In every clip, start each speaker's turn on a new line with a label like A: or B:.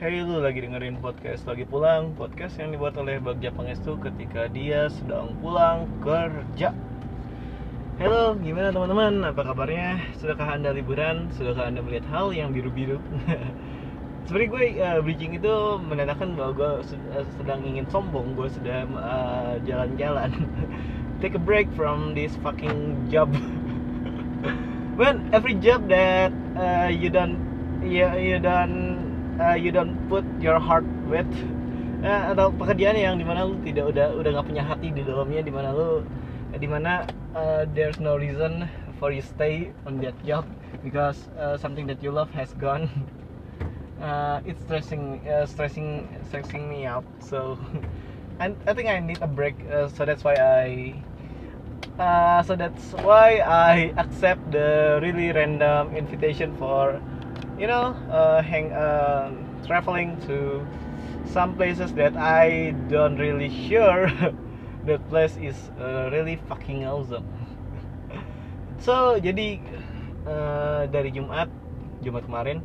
A: Hey lu lagi dengerin podcast lagi pulang Podcast yang dibuat oleh Bagja Pangestu ketika dia sedang pulang kerja Halo, gimana teman-teman? Apa kabarnya? Sudahkah anda liburan? Sudahkah anda melihat hal yang biru-biru? Sebenarnya gue uh, bridging itu menandakan bahwa gue uh, sedang ingin sombong Gue sedang uh, jalan-jalan Take a break from this fucking job When every job that uh, you don't you, you don't uh, you don't put your heart with uh, atau pekerjaan yang di mana lu tidak udah udah nggak punya hati di dalamnya di mana lu di mana uh, there's no reason for you stay on that job because uh, something that you love has gone. Uh, it's stressing uh, stressing stressing me out. So I, I think I need a break uh, so that's why I uh, so that's why I accept the really random invitation for you know uh, hang uh, traveling to some places that I don't really sure that place is uh, really fucking awesome. So jadi uh, dari Jumat Jumat kemarin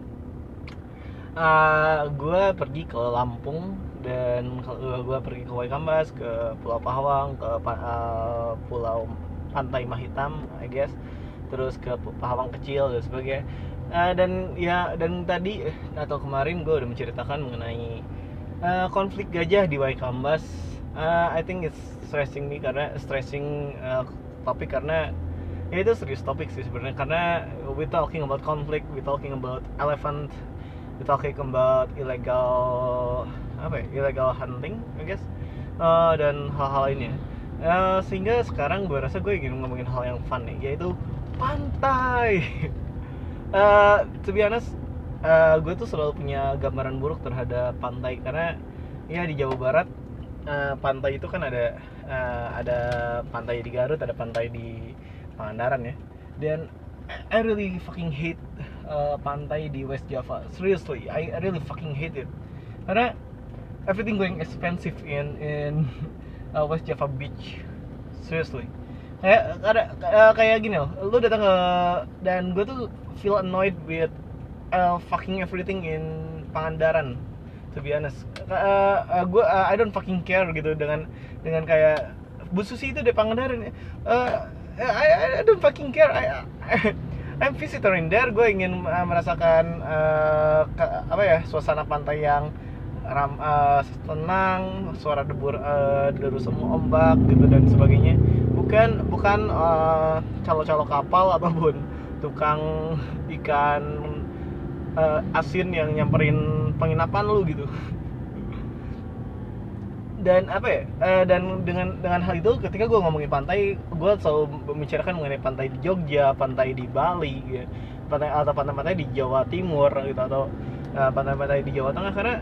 A: uh, gue pergi ke Lampung dan uh, gue pergi ke Waikambas ke Pulau Pahawang ke uh, Pulau Pantai Mahitam I guess. Terus ke Pahawang kecil dan sebagainya uh, dan ya dan tadi atau kemarin gue udah menceritakan mengenai uh, konflik gajah di Waikambas. Uh, I think it's stressing me karena stressing uh, topik karena ya itu serius topik sih sebenarnya. Karena we talking about conflict we talking about elephant we talking about illegal apa ya illegal hunting I guess. Uh, dan hal-hal lainnya. Uh, sehingga sekarang gue rasa gue ingin ngomongin hal yang fun nih yaitu pantai uh, to be honest uh, gue tuh selalu punya gambaran buruk terhadap pantai. Karena ya di Jawa Barat uh, pantai itu kan ada uh, ada pantai di Garut ada pantai di Pangandaran ya. Dan I really fucking hate uh, pantai di West Java. Seriously I really fucking hate it. Karena everything going expensive in in uh, West Java Beach. Seriously kayak ada kayak gini loh. Lu datang ke dan gue tuh feel annoyed with uh, fucking everything in Pangandaran to be honest. Uh, uh, gue uh, I don't fucking care gitu dengan dengan kayak Bu Susi itu di Pangandaran uh, I, I don't fucking care. I, I I'm visitor in there. Gue ingin uh, merasakan uh, ke, apa ya suasana pantai yang ram, uh, tenang suara debur uh, deru semua ombak gitu dan sebagainya bukan bukan uh, calo-calo kapal ataupun tukang ikan uh, asin yang nyamperin penginapan lu gitu. Dan apa ya uh, dan dengan dengan hal itu ketika gue ngomongin pantai gue selalu membicarakan mengenai pantai di Jogja pantai di Bali gitu. pantai atau pantai-pantai di Jawa Timur gitu atau uh, pantai-pantai di Jawa Tengah. Karena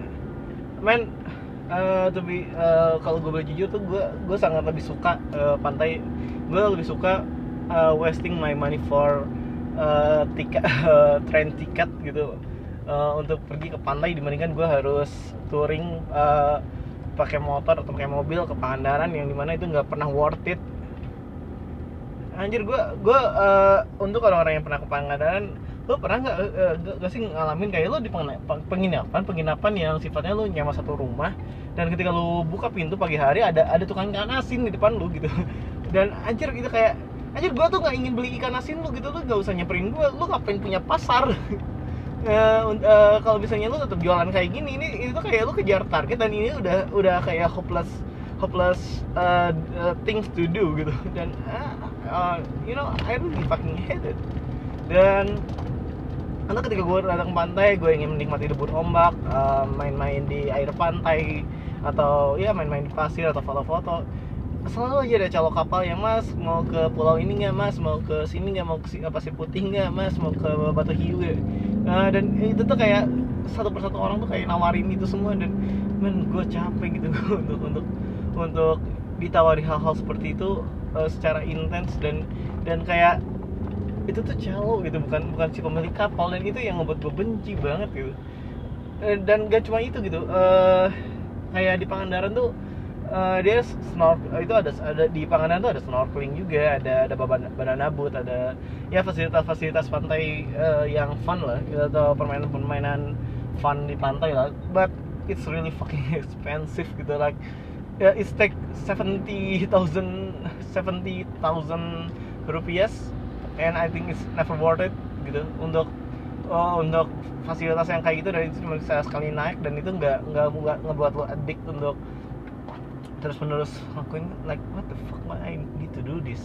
A: men to be uh, kalau gue boleh jujur tuh gue gue sangat lebih suka uh, pantai. Gue lebih suka uh, wasting my money for uh, tiket uh, train tiket gitu. Uh, untuk pergi ke pantai dibandingkan gue harus touring uh, pakai motor atau pakai mobil ke Pangandaran yang di mana itu nggak pernah worth it. Anjir gue gue uh, untuk orang-orang yang pernah ke Pangandaran lo pernah nggak uh, gak sih ngalamin kayak lo di penginapan penginapan yang sifatnya lo nyawa satu rumah dan ketika lo buka pintu pagi hari ada ada tukang ikan asin di depan lo gitu. Dan anjir gitu kayak anjir gue tuh nggak ingin beli ikan asin lo gitu. Lo gak usah nyamperin gue lo ngapain punya pasar. Uh, uh, kalau misalnya lu tetap jualan kayak gini ini itu kayak lu kejar target dan ini udah udah kayak hopeless hopeless uh, things to do gitu. Dan uh, uh, you know I really fucking hate dan karena ketika gue datang ke pantai gue ingin menikmati debur ombak main-main uh, di air pantai atau ya main-main di pasir atau foto-foto. Selalu aja ada calo kapal yang mas mau ke pulau ini nggak mas? Mau ke sini nggak? Mau ke pasir putih nggak mas? Mau ke batu hiu gak? Uh, dan itu tuh kayak satu persatu orang tuh kayak nawarin itu semua dan men gue capek gitu untuk untuk untuk ditawari hal-hal seperti itu uh, secara intens dan dan kayak itu tuh calo gitu bukan bukan si pemilik kapal dan itu yang membuat gue benci banget gitu. Uh, dan gak cuma itu gitu uh, kayak di Pangandaran tuh uh, dia snorkel itu ada ada di Panganan tuh ada snorkeling juga ada ada banana boat ada ya fasilitas-fasilitas pantai uh, yang fun lah gitu, atau permainan-permainan fun di pantai lah. But it's really fucking expensive gitu like ya yeah, it's take seventy thousand seventy thousand rupiah and I think it's never worth it gitu. Untuk oh, untuk fasilitas yang kayak gitu dari itu cuma sekali naik dan itu nggak nggak nggak ngebuat lo addict untuk terus menerus lakuin like what the fuck why I need to do this?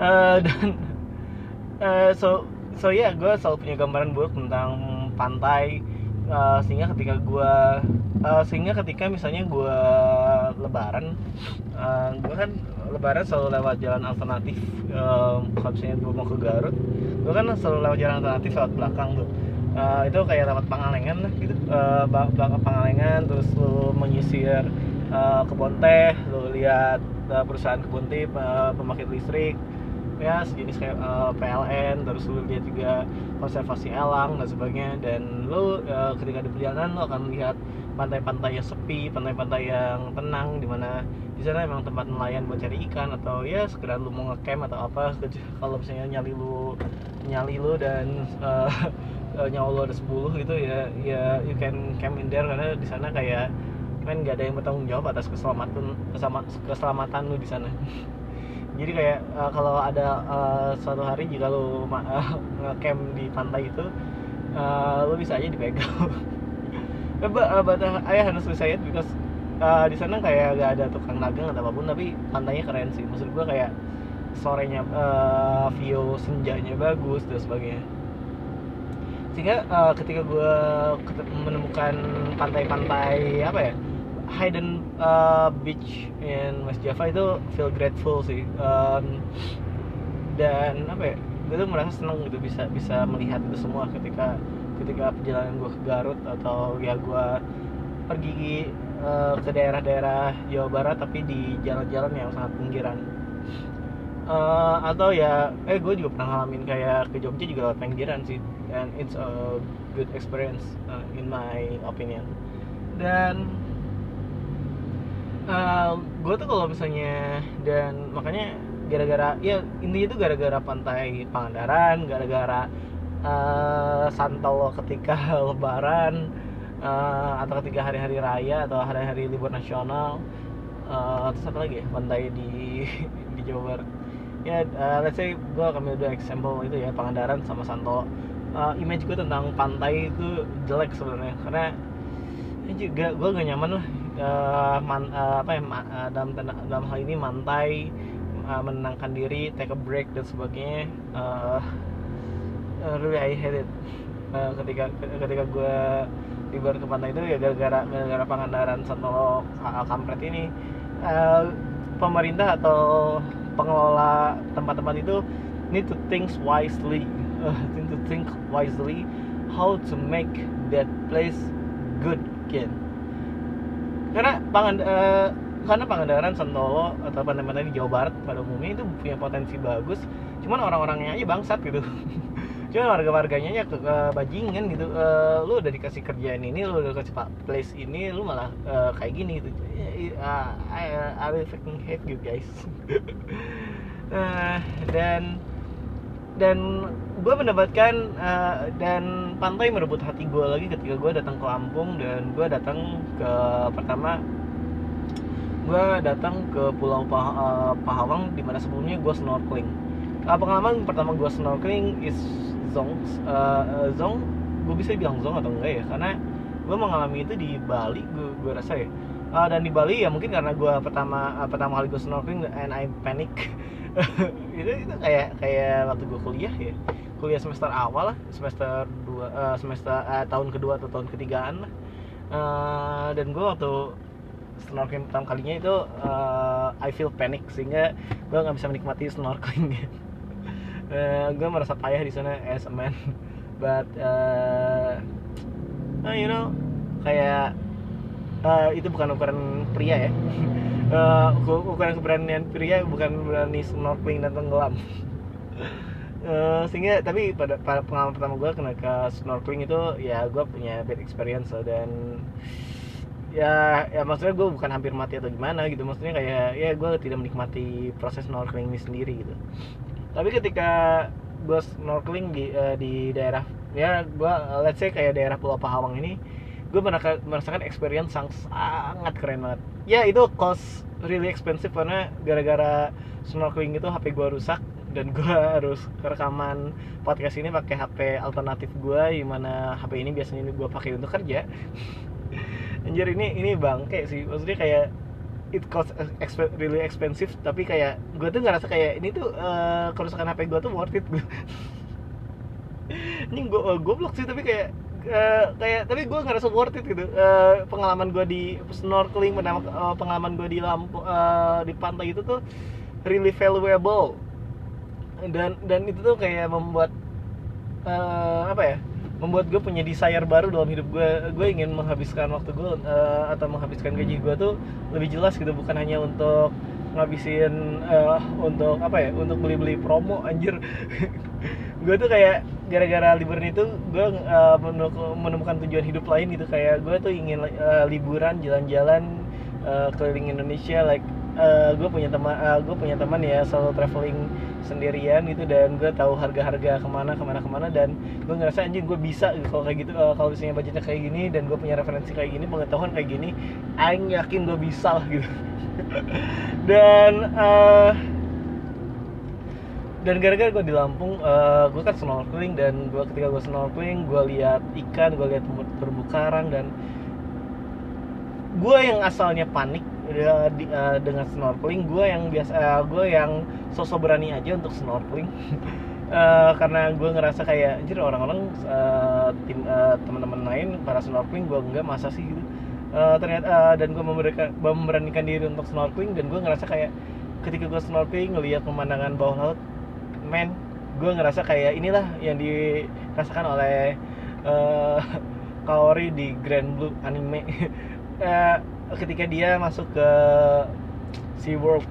A: Uh, dan uh, so so ya yeah, gue selalu punya gambaran buruk tentang pantai uh, sehingga ketika gue uh, sehingga ketika misalnya gue lebaran uh, gue kan lebaran selalu lewat jalan alternatif uh, kalau misalnya gue mau ke Garut gue kan selalu lewat jalan alternatif lewat belakang tuh. Uh, itu kayak lewat Pangalengan gitu uh, belakang Pangalengan terus lu menyisir uh, kebun teh lu lihat uh, perusahaan kebun teh uh, pembangkit listrik ya sejenis kayak uh, PLN terus lu lihat juga konservasi elang dan sebagainya. Dan lu uh, ketika di perjalanan lu akan lihat pantai-pantai yang sepi pantai-pantai yang tenang di mana di sana emang tempat nelayan buat cari ikan atau ya sekedar lu mau ngecamp atau apa. Kalau misalnya nyali lu nyali lu dan uh, nyawa lu ada 10 gitu ya ya you can camp in there. Karena di sana kayak kan nggak ada yang bertanggung jawab atas keselamatan keselamatan lu di sana jadi kayak uh, kalau ada uh, suatu hari jika lo uh, ngecamp di pantai itu uh, lo bisa aja dipegang. But, uh, but uh, I honestly say it because uh, di sana kayak gak ada tukang dagang atau apa pun tapi pantainya keren sih. Maksud gue kayak sorenya uh, view senjanya bagus dan sebagainya. Sehingga uh, ketika gue menemukan pantai-pantai apa ya hidden uh, beach in West Java itu feel grateful sih. Um, dan apa ya gue tuh merasa seneng gitu bisa bisa melihat itu semua ketika ketika perjalanan gue ke Garut atau ya gue pergi uh, ke daerah-daerah Jawa Barat tapi di jalan-jalan yang sangat pinggiran. Uh, atau ya eh gue juga pernah ngalamin kayak ke Jogja juga lewat pinggiran sih and it's a good experience uh, in my opinion. Dan uh, eh, gue tuh kalau misalnya dan makanya gara-gara ya intinya itu gara-gara pantai Pangandaran gara-gara uh, Santolo ketika Lebaran uh, atau ketika hari-hari raya atau hari-hari libur nasional uh, terus apa lagi ya pantai di di Jawa Barat. Ya uh, let's say gue akan ambil dua example itu ya Pangandaran sama Santolo uh, image gue tentang pantai itu jelek sebenarnya karena ya juga gue gak nyaman lah uh, man, uh, apa ya uh, dalam dalam hal ini mantai uh, menenangkan diri take a break dan sebagainya. Uh, really I hate it. Uh, ketika ketika gue tiba ke pantai itu ya gara-gara gara-gara Pangandaran Santolo Kampret ini. Uh, pemerintah atau pengelola tempat-tempat itu need to think wisely. Uh, need to think wisely how to make that place good again karena pangan uh, karena Pangandaran, Sentolo atau pantai-pantai di Jawa Barat pada umumnya itu punya potensi bagus, cuman orang-orangnya aja bangsat gitu. cuman warga-warganya ya ke, ke bajingan gitu. Uh, lu udah dikasih kerjaan ini, lu udah kasih place ini, lu malah uh, kayak gini gitu. Uh, I, I will fucking hate you guys. uh, dan dan gue mendapatkan uh, dan pantai merebut hati gue lagi ketika gue datang ke Lampung dan gue datang ke pertama gue datang ke Pulau Pah uh, Pahawang di mana sebelumnya gue snorkeling. Uh, pengalaman pertama gue snorkeling is zong uh, zong? Gue bisa bilang zong atau enggak ya? Karena gue mengalami itu di Bali gue gue rasa ya. Uh, dan di Bali ya mungkin karena gue pertama uh, pertama kali gue snorkeling and I panic itu itu kayak kayak waktu gue kuliah ya. Kuliah semester awal lah semester dua uh, semester uh, tahun kedua atau tahun ketigaan lah. Uh, dan gue waktu snorkeling pertama kalinya itu uh, I feel panic sehingga gue nggak bisa menikmati snorkeling. Uh, gue merasa payah di sana as a man. But uh, you know kayak uh, itu bukan ukuran pria ya uh, ukuran keberanian pria bukan berani snorkeling dan tenggelam. Uh, sehingga tapi pada, pada pengalaman pertama gue kena ke snorkeling itu ya gue punya bad experience dan ya ya maksudnya gue bukan hampir mati atau gimana gitu. Maksudnya kayak ya gue tidak menikmati proses snorkeling ini sendiri gitu. Tapi ketika gue snorkeling di uh, di daerah ya gue let's say kayak daerah Pulau Pahawang ini gue merasakan experience yang sangat keren banget. Ya itu cost really expensive karena gara-gara snorkeling itu HP gue rusak dan gue harus rekaman podcast ini pakai HP alternatif gue gimana HP ini biasanya gue pakai untuk kerja. Anjir ini ini bangke sih. Maksudnya kayak it cost exp really expensive tapi kayak gue tuh ngerasa kayak ini tuh uh, kerusakan HP gue tuh worth it. Ini gue uh, goblok sih tapi kayak Uh, kayak tapi gue ngerasa worth it gitu. Uh, pengalaman gue di snorkeling uh, pengalaman gue di lampu uh, di pantai itu tuh really valuable. Dan dan itu tuh kayak membuat uh, apa ya membuat gue punya desire baru dalam hidup gue gue ingin menghabiskan waktu gue uh, atau menghabiskan gaji gue tuh lebih jelas gitu. Bukan hanya untuk ngabisin uh, untuk apa ya untuk beli-beli promo anjir gue tuh kayak gara-gara liburan itu gue uh, menemukan tujuan hidup lain gitu. Kayak gue tuh ingin uh, liburan jalan-jalan uh, keliling Indonesia. Like uh, gue punya teman uh, gue punya teman ya selalu traveling sendirian gitu. Dan gue tahu harga-harga ke mana ke mana ke mana. Dan gue ngerasa anjing gue bisa gitu, kalau kayak gitu uh, kalau misalnya budgetnya kayak gini dan gue punya referensi kayak gini pengetahuan kayak gini aing yakin gue bisa lah gitu. Dan uh, dan gara-gara gue di Lampung uh, gue kan snorkeling dan gue ketika gue snorkeling gue lihat ikan gue lihat terumbu karang dan gue yang asalnya panik uh, di, uh, dengan snorkeling gue yang biasa uh, gue yang sosok berani aja untuk snorkeling. Uh, karena gue ngerasa kayak anjir orang-orang uh, tim uh, teman-teman lain para snorkeling gue enggak masa sih? Gitu. Uh, ternyata uh, dan gue memberanikan diri untuk snorkeling dan gue ngerasa kayak ketika gue snorkeling ngelihat pemandangan bawah laut men gue ngerasa kayak inilah yang dirasakan oleh uh, Kaori di Grand Blue anime. Uh, ketika dia masuk ke Sea World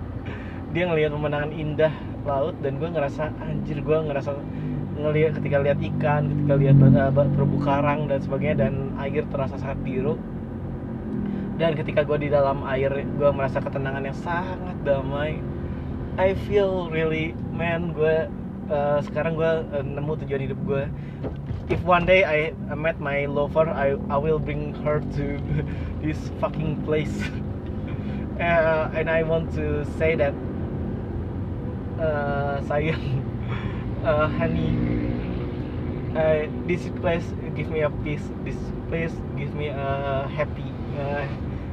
A: dia ngelihat pemandangan indah laut dan gue ngerasa anjir gue ngerasa ngelihat ketika lihat ikan ketika lihat uh, terumbu karang dan sebagainya dan air terasa sangat biru. Dan ketika gue di dalam air gue merasa ketenangan yang sangat damai I feel really man gue uh, sekarang gue uh, nemu tujuan hidup gue if one day I, met my lover I I will bring her to this fucking place. Uh, and I want to say that uh, sayang. Uh, honey uh, this place give me a peace. This place give me a happy uh,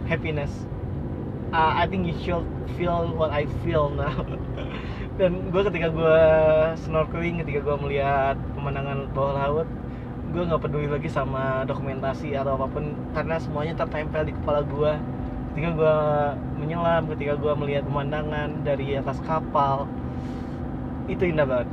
A: happiness uh, I think you should feel what I feel now. Dan gue ketika gue snorkeling ketika gue melihat pemandangan bawah laut gue nggak peduli lagi sama dokumentasi atau apa pun karena semuanya tertempel di kepala gue ketika gue menyelam ketika gue melihat pemandangan dari atas kapal itu indah banget.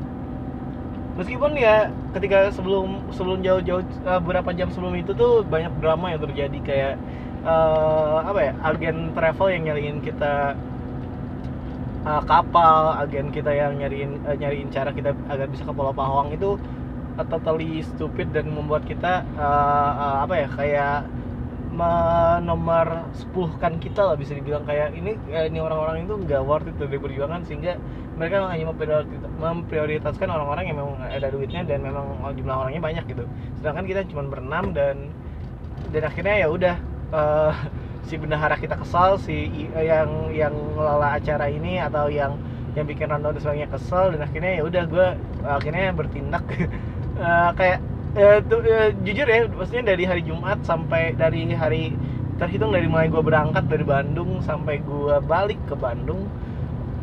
A: Meskipun ya ketika sebelum sebelum jauh-jauh uh, beberapa jam sebelum itu tuh banyak drama yang terjadi kayak uh, apa ya agen travel yang nyariin kita uh, kapal agen kita yang nyariin uh, nyariin cara kita agar bisa ke Pulau Pahawang itu uh, totally stupid dan membuat kita uh, uh, apa ya kayak menomor sepuluhkan kita lah bisa dibilang. Kayak ini ini orang-orang itu nggak worth it dari perjuangan sehingga mereka hanya memprioritaskan orang-orang yang memang ada duitnya dan memang jumlah orangnya banyak gitu. Sedangkan kita cuma berenam dan dan akhirnya ya udah uh, si bendahara kita kesal si yang yang ngelola acara ini atau yang yang bikin rundown sebagainya kesel dan akhirnya ya udah gue akhirnya bertindak. Uh, kayak uh, tuh, uh, jujur ya maksudnya dari hari Jumat sampai dari hari terhitung dari mulai gue berangkat dari Bandung sampai gue balik ke Bandung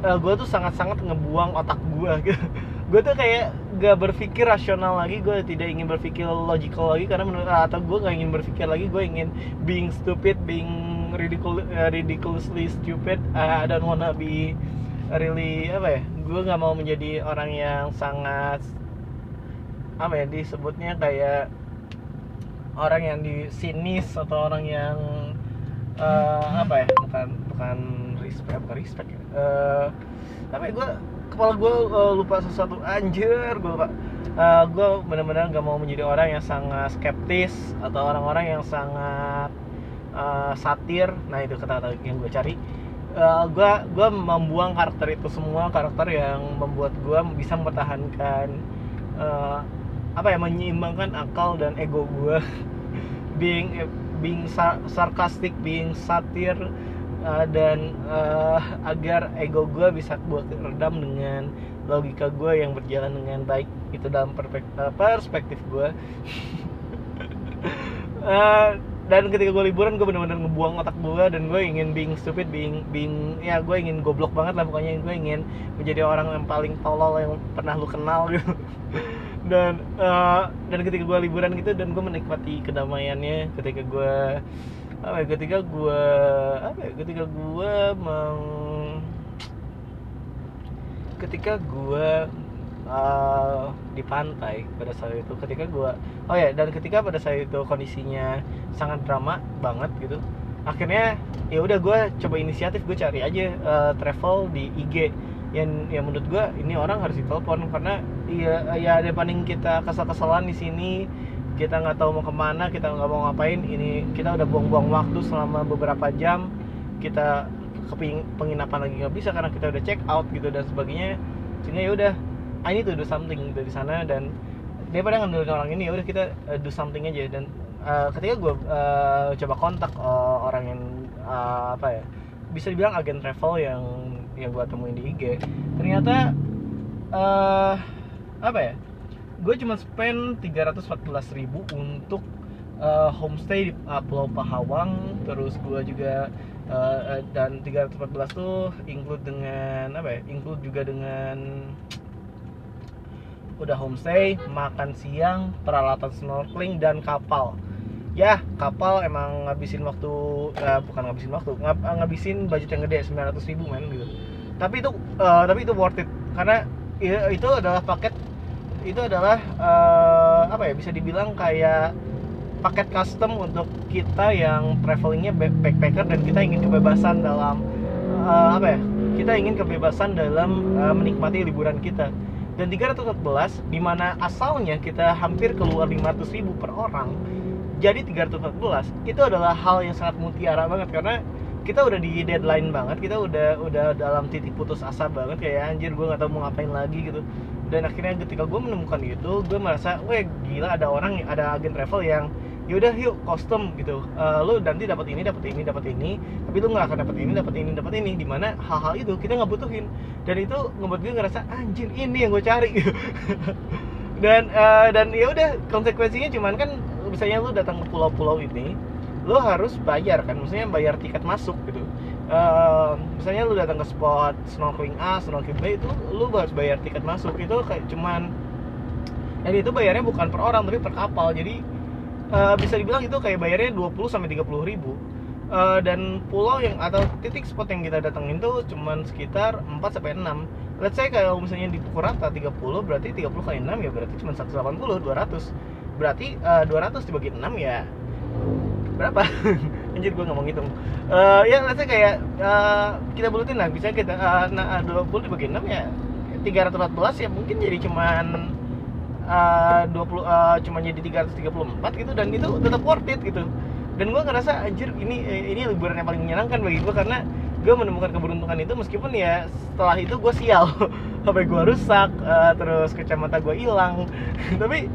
A: uh, gue tuh sangat-sangat ngebuang otak gue gitu. Gue tuh kayak gak berpikir rasional lagi gue tidak ingin berpikir logical lagi karena menurut atau gue gak ingin berpikir lagi gue ingin being stupid being ridicul uh, ridiculously stupid. Uh, I don't wanna be really apa ya gue gak mau menjadi orang yang sangat apa ya disebutnya kayak orang yang di sinis atau orang yang uh, apa ya bukan bukan respect bukan respect uh, tapi gue kepala gue uh, lupa sesuatu. Anjir gue lupa. Uh, gue benar-benar gak mau menjadi orang yang sangat skeptis atau orang-orang yang sangat uh, satir. Nah itu kata-kata yang gue cari. Uh, gue gue membuang karakter itu semua karakter yang membuat gue bisa mempertahankan uh, apa ya menyeimbangkan akal dan ego gue being being sar- sarcastic being satir uh, dan uh, agar ego gue bisa gue redam dengan logika gue yang berjalan dengan baik itu dalam uh, perspektif gue uh, dan ketika gue liburan gue benar-benar ngebuang otak gue dan gue ingin being stupid being being ya gue ingin goblok banget lah pokoknya. Gue ingin menjadi orang yang paling tolol yang pernah lu kenal gitu. Dan uh, dan ketika gue liburan gitu dan gue menikmati kedamaiannya ketika gue apa ya ketika gue apa ya ketika gue meng ketika gue uh, di pantai pada saat itu ketika gue oh ya dan ketika pada saat itu kondisinya sangat drama banget gitu akhirnya ya udah gue coba inisiatif gue cari aja uh, travel di IG yang yang menurut gue ini orang harus ditelepon karena ya ya ada paling kita kesal-kesalan di sini kita nggak tahu mau ke mana kita nggak mau ngapain. Ini kita udah buang-buang waktu selama beberapa jam. Kita ke penginapan lagi nggak bisa karena kita udah check out gitu dan sebagainya. Sehingga ya udah I need to do something dari sana dan daripada ngandelin orang ini ya udah kita uh, do something aja. Dan uh, ketika gue uh, coba kontak uh, orang yang uh, apa ya bisa dibilang agen travel yang yang gue temuin di IG ternyata uh, apa ya gue cuma spend 314 ribu untuk uh, homestay di uh, Pulau Pahawang. Terus gue juga uh, dan 314 tuh include dengan apa ya include juga dengan udah homestay makan siang peralatan snorkeling dan kapal. Ya kapal emang ngabisin waktu uh, bukan ngabisin waktu ngab, ngabisin budget yang gede 900 ribu men gitu. Tapi itu uh, tapi itu worth it. Karena itu adalah paket itu adalah uh, apa ya bisa dibilang kayak paket custom untuk kita yang travelingnya backpacker dan kita ingin kebebasan dalam uh, apa ya kita ingin kebebasan dalam uh, menikmati liburan kita. Dan 314 di mana asalnya kita hampir keluar 500 ribu per orang jadi 314 itu adalah hal yang sangat mutiara banget karena kita udah di deadline banget kita udah udah dalam titik putus asa banget kayak anjir gue nggak tahu mau ngapain lagi gitu dan akhirnya ketika gue menemukan itu gue merasa weh gila ada orang ada agen travel yang yaudah yuk custom gitu. Uh, lu nanti dapat ini dapat ini dapat ini tapi lu nggak akan dapat ini dapat ini dapat ini di mana hal-hal itu kita nggak butuhin. Dan itu ngebuat gue ngerasa anjir ini yang gue cari. Dan uh, dan ya udah konsekuensinya cuman kan misalnya lu datang ke pulau-pulau ini lu harus bayar kan maksudnya bayar tiket masuk gitu uh, misalnya lu datang ke spot snorkeling A snorkeling B itu lu harus bayar tiket masuk. Itu kayak cuman dan itu bayarnya bukan per orang tapi per kapal. Jadi uh, bisa dibilang itu kayak bayarnya 20 sampai 30 ribu. Uh, dan pulau yang atau titik spot yang kita datengin tuh cuman sekitar 4 sampai 6 let's say kalau misalnya di pukul rata 30 berarti 30 kali 6 ya berarti cuma 180 200 berarti uh, 200 dibagi 6 ya berapa anjir gue ngomong ngitung. Uh, ya say kayak uh, kita bulutin lah. Bisa kita uh, nah, 20 dibagi 6 ya 314 ya mungkin jadi cuman uh, 20 uh, cuma jadi 334 gitu dan itu tetap worth it gitu. Dan gue ngerasa anjir ini ini liburan yang paling menyenangkan bagi gue karena gue menemukan keberuntungan itu meskipun ya setelah itu gue sial. HP gue rusak uh, terus kacamata gue hilang. Tapi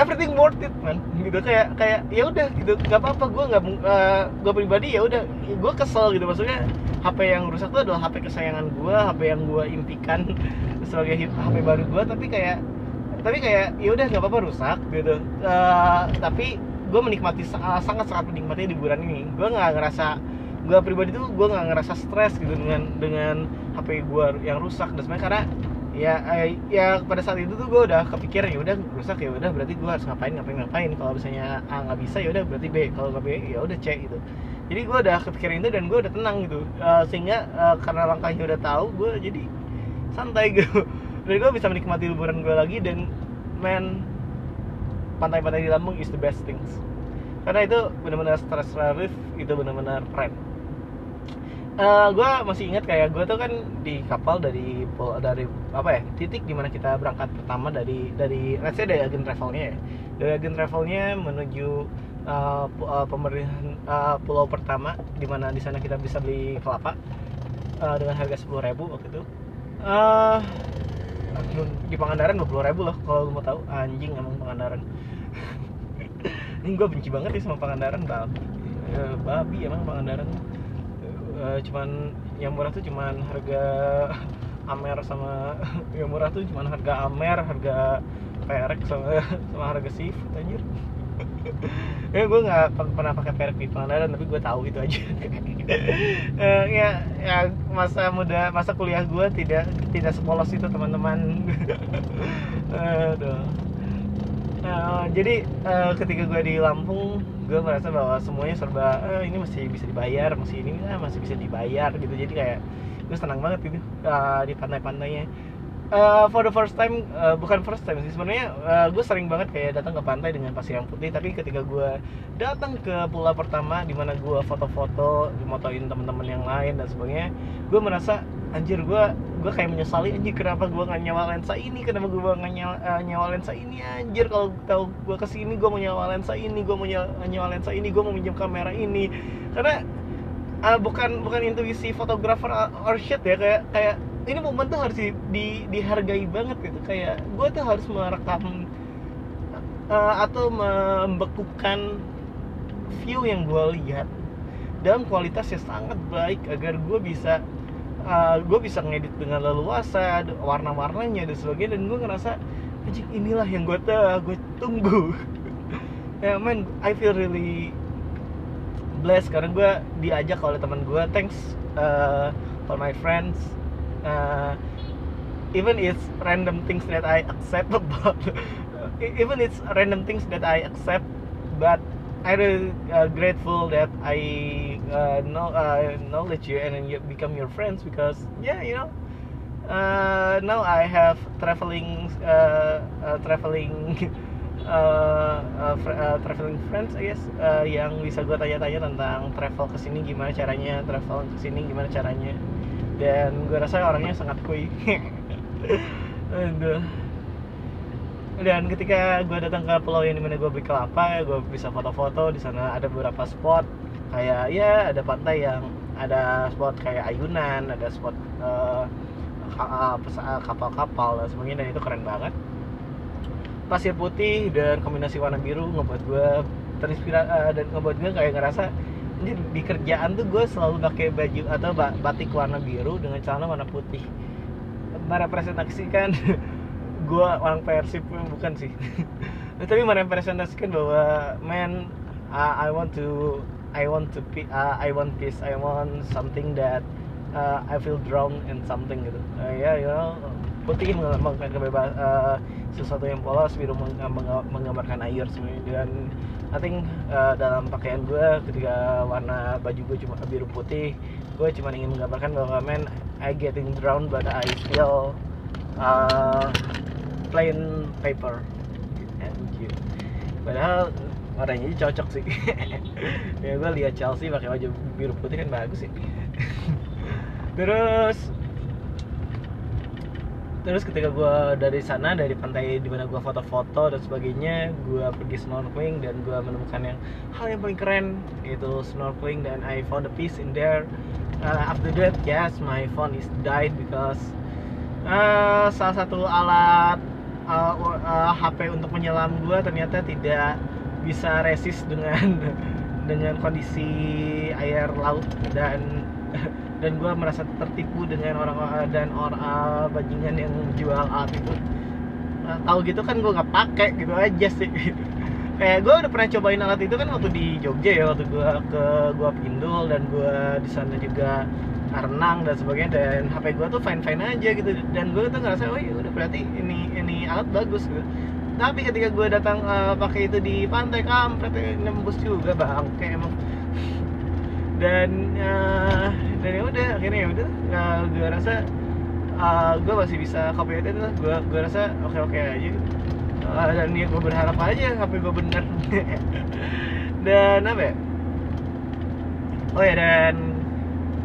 A: everything worth it man. Gitu kayak kayak ya udah gitu. Nggak apa-apa gue nggak uh, gue pribadi ya udah. Gue kesel gitu. Maksudnya HP yang rusak itu adalah HP kesayangan gue HP yang gue impikan sebagai HP baru gue tapi kayak tapi kayak ya udah nggak apa-apa rusak gitu. Uh, tapi gue menikmati sangat sangat menikmati liburan ini. Gue nggak ngerasa gue pribadi tuh gue nggak ngerasa stres gitu dengan dengan HP gue yang rusak dan sebenarnya karena ya eh, ya pada saat itu tuh gue udah kepikiran ya udah rusak ya udah berarti gue harus ngapain ngapain ngapain. Kalau misalnya A nggak bisa ya udah berarti B. Kalau nggak B ya udah C gitu. Jadi gue udah kepikiran itu dan gue udah tenang gitu. Uh, sehingga uh, karena langkahnya udah tahu gue jadi santai gitu. Dan gue bisa menikmati liburan gue lagi dan man pantai-pantai di Lampung is the best things. Karena itu benar-benar stress relief itu benar-benar keren uh, gue masih ingat kayak gue tuh kan di kapal dari dari apa ya titik di mana kita berangkat pertama dari dari let's say dari agen travelnya ya. Dari agen travelnya menuju uh, uh, pemerintahan uh, pulau pertama di mana di sana kita bisa beli kelapa uh, dengan harga sepuluh ribu waktu itu. Uh, di Pangandaran dua puluh ribu loh kalau mau tahu. Anjing emang Pangandaran. Ini gue benci banget nih sama Pangandaran babi Eh, babi emang Pangandaran Eh, cuman yang murah tuh cuman harga Amer sama yang murah tuh cuman harga Amer harga perek sama sama harga seafood anjir. Ya gue nggak pernah pakai perek di Pangandaran tapi gue tahu itu aja. Eh, ya ya masa muda masa kuliah gue tidak tidak sepolos itu teman-teman. Aduh. Eh, jadi eh, ketika gue di Lampung gue merasa bahwa semuanya serba eh, ini masih bisa dibayar masih ini ah, masih bisa dibayar gitu. Jadi kayak gue senang banget gitu eh, di pantai-pantainya. Eh, for the first time eh, bukan first time sih sebenarnya eh, gue sering banget kayak datang ke pantai dengan pasir yang putih. Tapi ketika gue datang ke pulau pertama di mana gue foto-foto dimotoin teman-teman yang lain dan sebagainya gue merasa anjir gue gue kayak menyesali anjir kenapa gue nggak nyawa lensa ini? Kenapa gue nggak nyawa, eh, nyawa lensa ini? Anjir kalau tahu gue ke sini gue mau nyawa lensa ini gue mau nyawa, nyawa lensa ini gue mau minjem kamera ini. Karena ah, bukan bukan intuisi fotografer or shit ya kayak kayak ini momen tuh harus di, di- dihargai banget gitu. Kayak gue tuh harus merekam eh, atau membekukan view yang gue lihat. Dalam kualitas yang sangat baik agar gue bisa gue bisa ngedit dengan leluasa warna-warnanya dan sebagainya dan gue ngerasa anjing inilah yang gue gue tunggu. Ya man I feel really blessed. Karena gue diajak oleh teman gue thanks uh, for my friends. Uh, even it's random things that I accept about even it's random things that I accept but I really uh, grateful that I uh, know uh, knowledge you and then you become your friends because yeah you know uh, now I have traveling uh, uh, traveling uh, uh, uh, traveling friends I guess uh, yang bisa gue tanya-tanya tentang travel ke sini gimana caranya travel ke sini gimana caranya dan gue rasa orangnya sangat kuy Aduh. Dan ketika gue datang ke pulau yang di mana gue beli kelapa gue bisa foto-foto di sana ada beberapa spot kayak ya ada pantai yang ada spot kayak ayunan ada spot eh, eh, pesa- kapal-kapal dan sebagainya. Dan itu keren banget. Pasir putih dan kombinasi warna biru ngebuat gue terinspirasi dan ngebuat gue kayak ngerasa ini di kerjaan tuh gue selalu pakai baju atau ba- batik warna biru dengan celana warna putih. Merepresentasikan gue orang Persib bukan sih. Tapi merepresentasikan bahwa man I, I want to I want to uh, I want peace I want something that uh, I feel drowned in something gitu. Uh, ya you know putih menggambarkan kebebasan uh, sesuatu yang polos biru meng- meng- menggambarkan air semuanya dan I think uh, dalam pakaian gue ketika warna baju gue cuma biru putih gue cuma ingin menggambarkan bahwa man I getting drowned but I still uh, plain paper. Anjir. padahal warnanya cocok sih. Ya gue lihat Chelsea pakai baju biru putih kan bagus sih. Terus terus ketika gue dari sana dari pantai di mana gue foto-foto dan sebagainya gue pergi snorkeling dan gue menemukan yang hal yang paling keren yaitu snorkeling dan I found a peace in there. Uh, after that yes my phone is died because uh, salah satu alat uh, uh, HP untuk menyelam gue ternyata tidak bisa resist dengan dengan kondisi air laut dan dan gue merasa tertipu dengan orang dan orang uh, bajingan yang menjual alat itu. Uh, tahu gitu kan gue nggak pakai gitu aja sih. Kayak gue udah pernah cobain alat itu kan waktu di Jogja ya waktu gue ke gua Pindul dan gue di sana juga renang dan sebagainya dan HP gue tuh fine fine aja gitu. Dan gue tuh ngerasa oh ya udah berarti ini alat bagus gitu. Tapi ketika gue datang uh, pakai itu di pantai kampret ya, nembus juga bangke emang. Dan uh, dan ya udah akhirnya ya udah. Uh, gue rasa uh, gue masih bisa edit lah gue gue rasa oke oke aja. Uh, dan ya gue berharap aja HP gue bener. Dan apa ya? Oh ya dan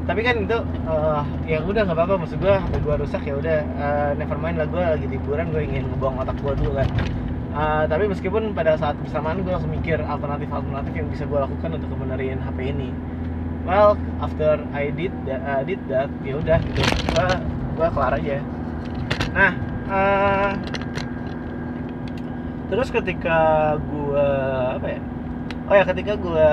A: tapi kan itu uh, ya udah nggak apa-apa. Maksud gue HP gue rusak ya udah. Uh, never mind lah gue lagi liburan gue ingin ngebuang otak gue dulu kan. Uh, tapi meskipun pada saat bersamaan gue langsung mikir alternatif-alternatif yang bisa gue lakukan untuk membenerin HP ini. Well after I did that, uh, did that ya udah gitu. Gue gue kelar aja. Nah uh, terus ketika gua apa ya oh ya ketika gua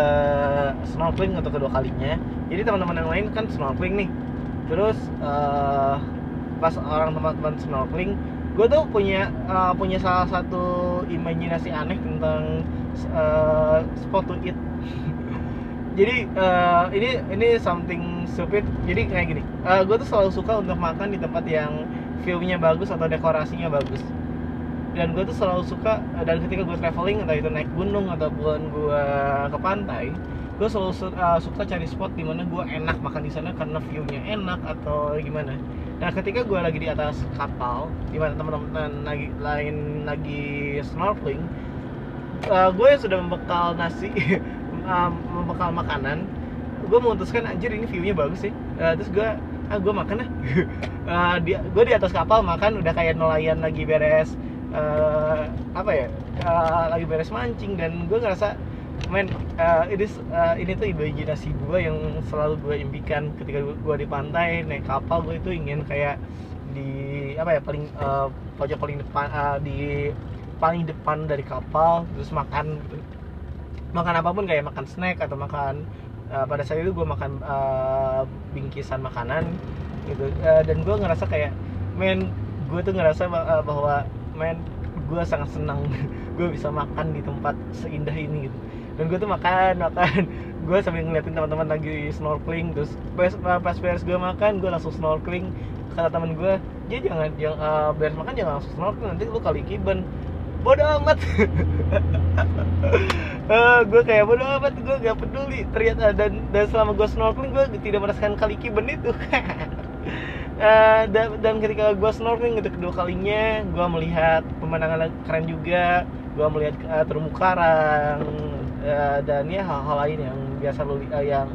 A: snorkeling untuk kedua kalinya jadi teman-teman yang lain kan snorkeling nih. Terus uh, pas orang teman-teman snorkeling gue tuh punya uh, punya salah satu imajinasi aneh tentang uh, spot to eat. Jadi uh, ini ini something stupid. Jadi kayak gini uh, gue tuh selalu suka untuk makan di tempat yang view-nya bagus atau dekorasinya bagus dan gue tuh selalu suka dan ketika gue traveling entah itu naik gunung ataupun gue ke pantai gue selalu uh, suka cari spot di mana gue enak makan di sana karena view-nya enak atau gimana. Nah ketika gue lagi di atas kapal di mana teman-teman lagi lain lagi snorkeling uh, gue sudah membekal nasi uh, membekal makanan gue memutuskan anjir ini view-nya bagus sih. Uh, terus gue ah gue makan lah. Uh, gue di atas kapal makan udah kayak nelayan lagi beres uh, apa ya uh, lagi beres mancing dan gue ngerasa men uh, ini uh, ini tuh imajinasi gue yang selalu gue impikan ketika gue di pantai naik kapal gue itu ingin kayak di apa ya paling uh, pojok paling depan uh, di paling depan dari kapal terus makan gitu. makan apa pun kayak makan snack atau makan uh, pada saat itu gue makan uh, bingkisan makanan gitu uh, dan gue ngerasa kayak men gue tuh ngerasa bahwa men gue sangat senang gue bisa makan di tempat seindah ini gitu. Dan gue tuh makan makan. Gue sambil ngeliatin teman-teman lagi snorkeling terus pas pas beres gue makan gue langsung snorkeling. Kata teman gue dia jangan jangan uh, beres makan jangan langsung snorkeling nanti lu kali kiban. Bodoh amat. Uh, gue kayak bodoh amat gue gak peduli. Ternyata dan dan selama gue snorkeling gue tidak merasakan kali kiban itu uh, dan, dan ketika gue snorkeling untuk kedua kalinya gue melihat pemandangan keren juga. Gue melihat uh, terumbu karang uh, dan ya hal-hal lain yang biasa lu uh, yang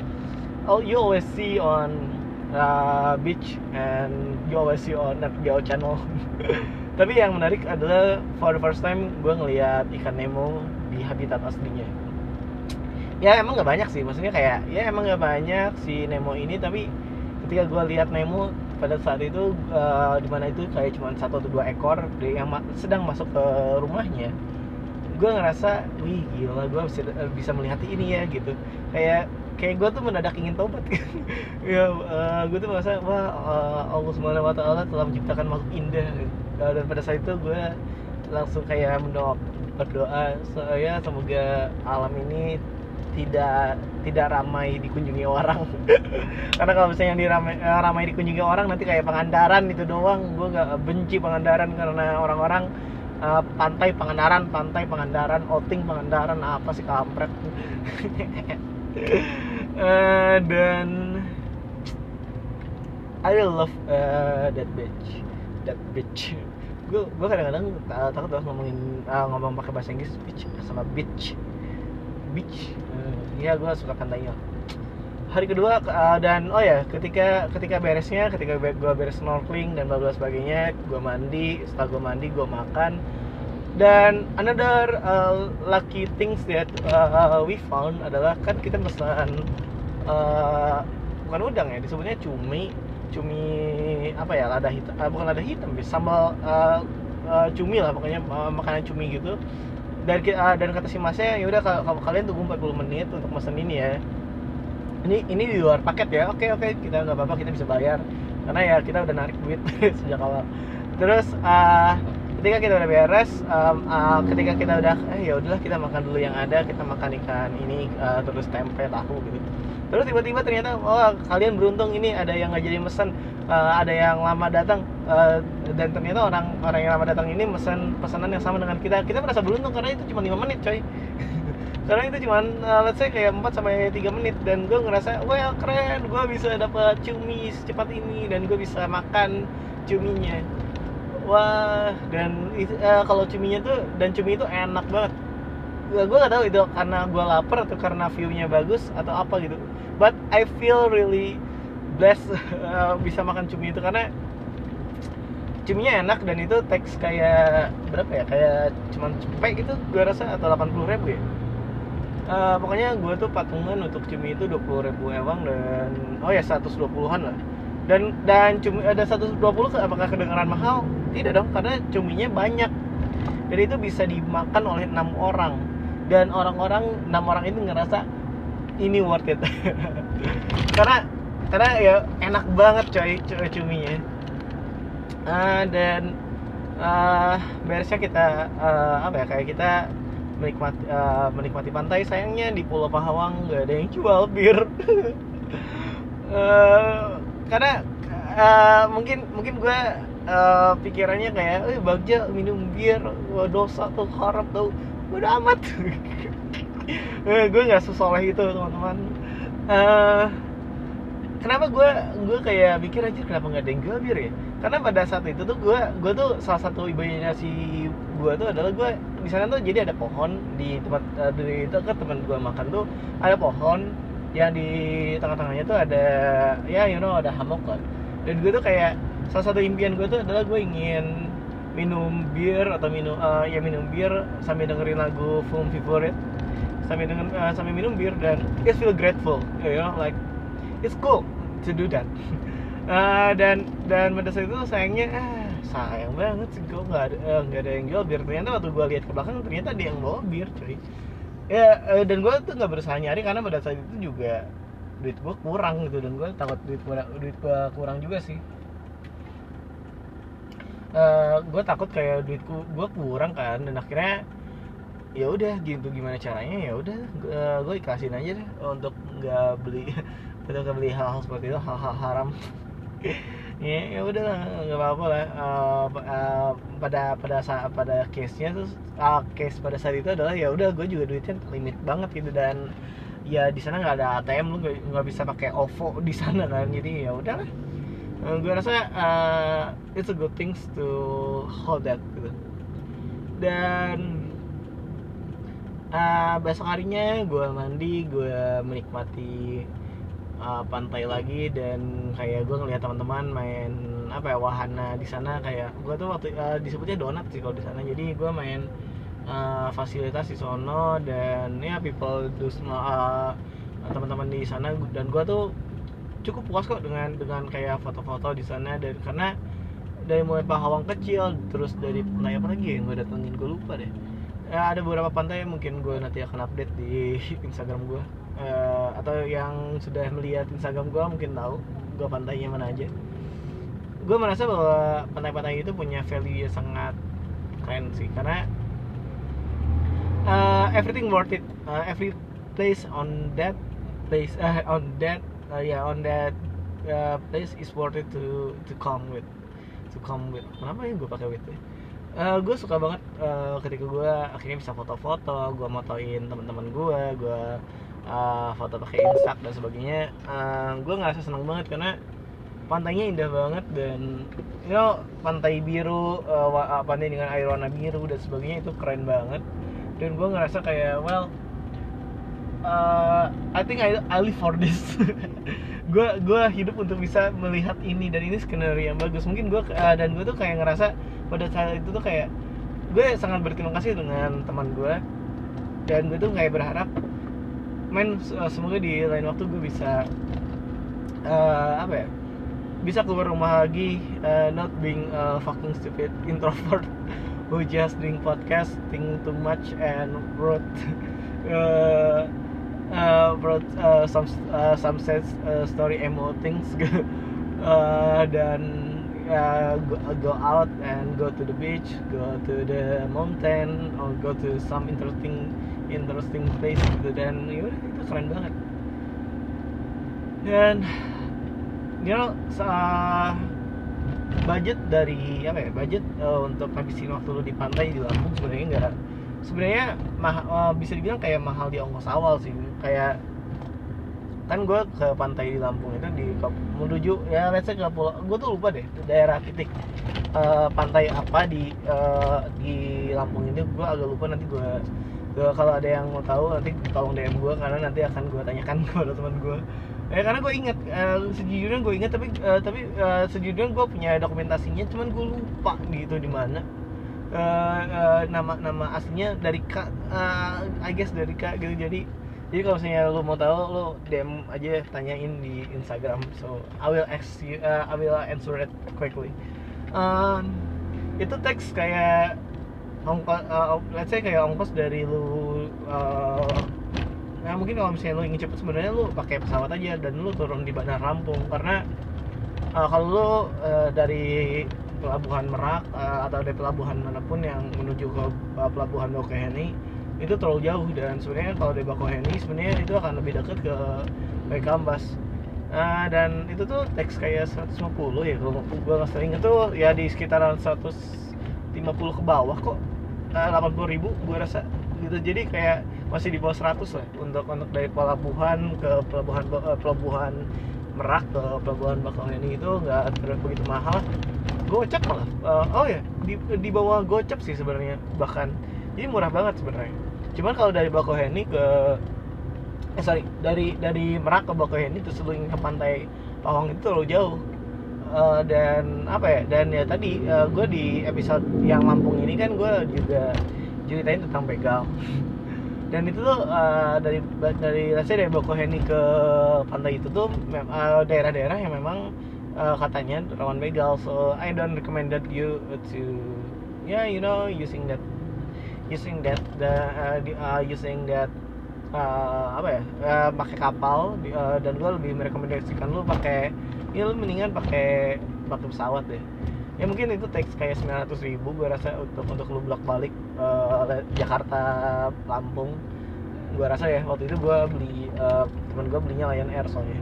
A: oh you always see on uh, beach and you always see on Nat channel. Tapi yang menarik adalah for the first time gue ngeliat ikan Nemo di habitat aslinya. Ya emang nggak banyak sih. Maksudnya kayak ya emang nggak banyak si Nemo ini tapi ketika gue lihat Nemo pada saat itu uh, di mana itu kayak cuma satu atau dua ekor yang ma sedang masuk ke rumahnya. Gue ngerasa wih gila gue bisa bisa melihat ini ya gitu. Kayak kayak gue tuh mendadak ingin tobat. Ya uh, gue tuh merasa wah uh, Allah subhanahu wa taala telah menciptakan makhluk indah. Uh, dan pada saat itu gue langsung kayak mendoa berdoa saya semoga alam ini tidak tidak ramai dikunjungi orang karena kalau misalnya yang diramai, ramai dikunjungi orang nanti kayak Pangandaran itu doang gue gak benci Pangandaran karena orang-orang uh, pantai Pangandaran, pantai Pangandaran, outing Pangandaran, apa sih kampret. uh, dan I love uh, that beach, that beach. Gue gue kadang-kadang uh, takut banget ngomongin uh, ngomong pakai bahasa Inggris beach sama beach, beach. Uh, ya gue suka pantainya hari kedua uh, dan oh ya ketika ketika beresnya ketika gue beres snorkeling dan bla sebagainya gue mandi setelah gue mandi gue makan. Dan another uh, lucky things that uh, we found adalah kan kita pesan uh, bukan udang ya disebutnya cumi cumi apa ya lada hitam uh, bukan lada hitam sambal uh, uh, cumi lah pokoknya uh, makanan cumi gitu dan uh, dan kata si masnya ya udah kalau kalian tunggu 40 menit untuk pesan ini ya. Ini ini di luar paket ya? Oke oke kita nggak apa-apa kita bisa bayar. Karena ya kita udah narik duit sejak awal. Terus uh, ketika kita udah beres um, uh, ketika kita udah eh ya udahlah kita makan dulu yang ada kita makan ikan ini uh, terus tempe tahu gitu. Terus tiba-tiba ternyata oh kalian beruntung ini ada yang nggak jadi mesen uh, ada yang lama datang uh, dan ternyata orang orang yang lama datang ini mesen pesanan yang sama dengan kita. Kita merasa beruntung karena itu cuma lima menit coy. Karena itu cuma uh, let's say kayak 4 sampai 3 menit dan gue ngerasa well keren gue bisa dapat cumi secepat ini dan gue bisa makan cuminya wah dan uh, kalau cuminya tuh dan cumi itu enak banget. Gue gak tahu itu karena gue lapar atau karena viewnya bagus atau apa gitu. But I feel really blessed uh, bisa makan cumi itu karena cuminya enak dan itu teks kayak berapa ya? Kayak cuman cepet gitu gue rasa atau 80 ribu ya? Uh, pokoknya gue tuh patungan untuk cumi itu 20 ribu ewang dan oh ya 120an lah dan dan cumi ada 120 apakah kedengaran mahal? Tidak dong karena cuminya banyak. Dan itu bisa dimakan oleh enam orang. Dan orang-orang enam orang itu ngerasa ini worth it. Karena karena ya enak banget coy coy cuminya. Uh, dan uh, beresnya kita uh, apa ya kayak kita menikmati uh, menikmati pantai sayangnya di Pulau Pahawang nggak ada yang jual bir. Uh, karena uh, mungkin mungkin gue uh, pikirannya kayak eh bagja minum bir wah, dosa tuh haram tuh. Udah amat. Uh, gue nggak sesoleh itu teman-teman. Uh, kenapa gue gue kayak mikir aja kenapa nggak ada yang jual bir ya? Karena pada saat itu tuh gue gue tuh salah satu ibunya si gue tuh adalah gue di sana tuh jadi ada pohon di tempat uh, itu ke teman gue makan tuh ada pohon yang di tengah-tengahnya tuh ada ya you know ada hammock kan. Dan gue tuh kayak salah satu impian gue tuh adalah gue ingin minum bir atau minum uh, ya minum bir sambil dengerin lagu film favorite. Sambil dengan uh, sambil minum bir dan it feel grateful you know like it's cool to do that. Uh, dan dan pada saat itu sayangnya ah, sayang banget sih gue nggak ada uh, nggak ada yang jual bir. Ternyata waktu gue lihat ke belakang ternyata ada yang bawa bir cuy ya uh, dan gue tuh nggak berusaha nyari karena pada saat itu juga duit gue kurang gitu dan gue takut duit gue duit gue kurang juga sih. Uh, gue takut kayak duit gue kurang kan dan akhirnya ya udah gitu gimana caranya ya udah gue ikhlasin aja deh untuk nggak beli untuk nggak beli hal-hal seperti itu hal-hal haram ya ya udah nggak apa-apa lah. Uh, uh, pada pada saat pada case nya tuh uh, case pada saat itu adalah ya udah gue juga duitnya limit banget gitu. Dan ya di sana nggak ada ATM lu nggak bisa pakai OVO di sana kan. Jadi ya udahlah. Uh, gue rasa uh, it's a good things to hold that gitu. Dan uh, besok harinya gue mandi gue menikmati uh, pantai lagi dan kayak gue ngeliat teman-teman main apa ya wahana di sana kayak gue tuh waktu uh, disebutnya donat sih kalau di sana. Jadi gue main uh, fasilitas di sono dan ya people do uh, teman-teman di sana dan gue tuh cukup puas kok dengan dengan kayak foto-foto di sana dan karena dari mulai Pahawang kecil terus dari pantai apa lagi yang gue datengin gue lupa deh. Ya, ada beberapa pantai mungkin gue nanti akan update di Instagram gue uh, atau yang sudah melihat Instagram gue mungkin tahu gue pantainya mana aja. Gue merasa bahwa pantai-pantai itu punya value yang sangat keren sih karena uh, everything worth it. Uh, every place on that place uh, on that uh, yeah on that uh, place is worth it to to come with to come with. Kenapa ya gue pakai with ya? Uh, gue suka banget uh, ketika gue akhirnya bisa foto-foto, gue motoin teman-teman gue, gue uh, foto pakai instak dan sebagainya uh, gue ngerasa senang banget karena pantainya indah banget dan you know pantai biru uh, pantai dengan air warna biru dan sebagainya itu keren banget. Dan gue ngerasa kayak well uh, I think I, I live for this. Gue gue hidup untuk bisa melihat ini dan ini skenario yang bagus. Mungkin gue uh, dan gue tuh kayak ngerasa pada saat itu tuh kayak gue sangat berterima kasih dengan teman gue dan gue tuh kayak berharap men uh, semoga di lain waktu gue bisa uh, apa ya bisa keluar rumah lagi uh, not being a fucking stupid introvert who just doing podcast think too much and wrote uh, uh, wrote uh, some uh, some sad uh, story emo things uh, dan uh, go, go out and go to the beach go to the mountain or go to some interesting interesting place gitu. Dan ya itu keren banget. Dan you know uh, budget dari apa ya budget uh, untuk habisin waktu lu di pantai di Lampung sebenarnya enggak sebenarnya uh, bisa dibilang kayak mahal di ongkos awal sih. Kayak kan gue ke pantai di Lampung itu di menuju ya let's say ke pulau gue tuh lupa deh daerah titik uh, pantai apa di uh, di Lampung ini. Gue agak lupa nanti gue gue kalau ada yang mau tahu nanti tolong DM gue karena nanti akan gue tanyakan kepada teman gue ya karena gue inget uh, sejujurnya gue inget tapi uh, tapi uh, sejujurnya gue punya dokumentasinya cuman gue lupa gitu di mana. Uh, uh, nama nama aslinya dari kak uh, I guess dari kak gitu. Jadi jadi kalau misalnya lu mau tahu lu DM aja tanyain di Instagram. So I will ask you uh, I will answer it quickly. Um, itu teks kayak ongkos uh, let's say kayak ongkos dari lu uh, nah mungkin kalau misalnya lu ingin cepet sebenarnya lu pakai pesawat aja dan lu turun di Bandar Lampung. Karena uh, kalau lu uh, dari pelabuhan Merak uh, atau dari pelabuhan mana pun yang menuju ke uh, pelabuhan Bakauheni itu terlalu jauh dan sebenarnya kalau dari Bakauheni sebenarnya itu akan lebih dekat ke Baikambas uh, dan itu tuh teks kayak 150 ya kalau gue nggak sering itu ya di sekitaran 150 ke bawah kok uh, 80 ribu gue rasa gitu. Jadi kayak masih di bawah 100 lah untuk untuk dari pelabuhan ke pelabuhan uh, pelabuhan Merak ke pelabuhan Bakauheni itu nggak begitu mahal. Gocap malah uh, oh ya di, di bawah gocap sih sebenarnya bahkan. Jadi murah banget sebenarnya. Cuman kalau dari Bakauheni ke eh sorry dari dari Merak ke Bakauheni terus ke pantai Pawang itu terlalu jauh uh, dan apa ya dan ya tadi uh, gue di episode yang Lampung ini kan gue juga ceritain tentang begal. Dan itu tuh uh, dari dari rasanya dari Bakauheni ke pantai itu tuh daerah-daerah uh, yang memang uh, katanya rawan begal. So I don't recommend that you to yeah you know using that using that the uh, uh, using that uh, apa ya uh, pakai kapal uh, dan gue lebih merekomendasikan lu pakai ya lu mendingan pakai pakai pesawat deh. Ya mungkin itu teks kayak 900 ribu gue rasa untuk untuk lu bolak balik uh, Jakarta Lampung. Gue rasa ya waktu itu gue beli uh, temen gue belinya Lion Air soalnya.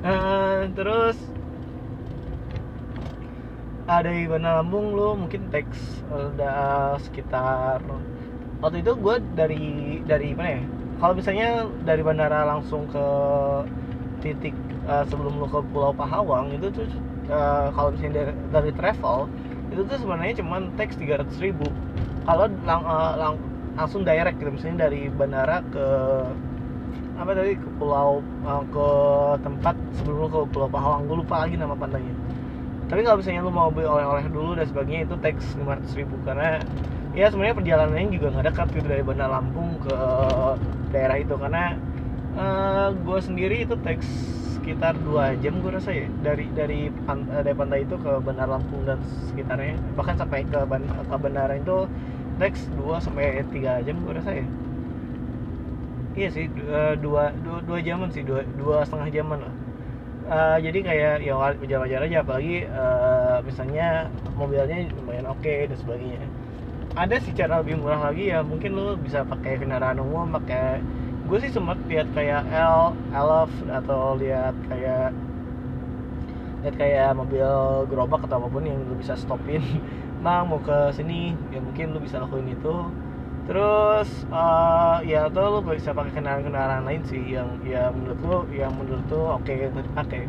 A: Uh, terus ada di Bandar Lampung lu mungkin teks udah sekitar waktu itu gue dari dari mana ya? Kalau misalnya dari bandara langsung ke titik uh, sebelum lu ke Pulau Pahawang itu tuh uh, kalau misalnya dari, dari travel itu tuh sebenarnya cuma teks 300 ribu. Kalau lang, uh, lang, langsung direct gitu misalnya dari bandara ke apa tadi ke pulau uh, ke tempat sebelum lu ke Pulau Pahawang. Gue lupa lagi nama pantainya. Tapi kalau misalnya lu mau beli oleh-oleh dulu dan sebagainya itu teks 500 ribu. Karena ya sebenarnya perjalanannya juga nggak dekat gitu dari Bandar Lampung ke daerah itu. Karena uh, gue sendiri itu teks sekitar dua jam gue rasa ya dari dari pantai, dari pantai itu ke Bandar Lampung dan sekitarnya. Bahkan sampai ke ke bandara itu teks 2 sampai 3 jam gue rasa ya. Iya sih dua dua, dua jaman sih dua dua setengah jaman lah. Uh, jadi kayak ya wajar-wajar aja apalagi uh, misalnya mobilnya lumayan oke okay, dan sebagainya. Ada sih cara lebih murah lagi ya mungkin lu bisa pakai kendaraan umum pakai gue sih sempat lihat kayak L, Elf atau lihat kayak lihat kayak mobil gerobak atau apa pun yang lu bisa stopin. Mang mau ke sini ya mungkin lu bisa lakuin itu. Terus uh, ya atau lu bisa pakai kendaraan-kendaraan lain sih yang ya menurut lu yang menurut lu oke okay untuk dipakai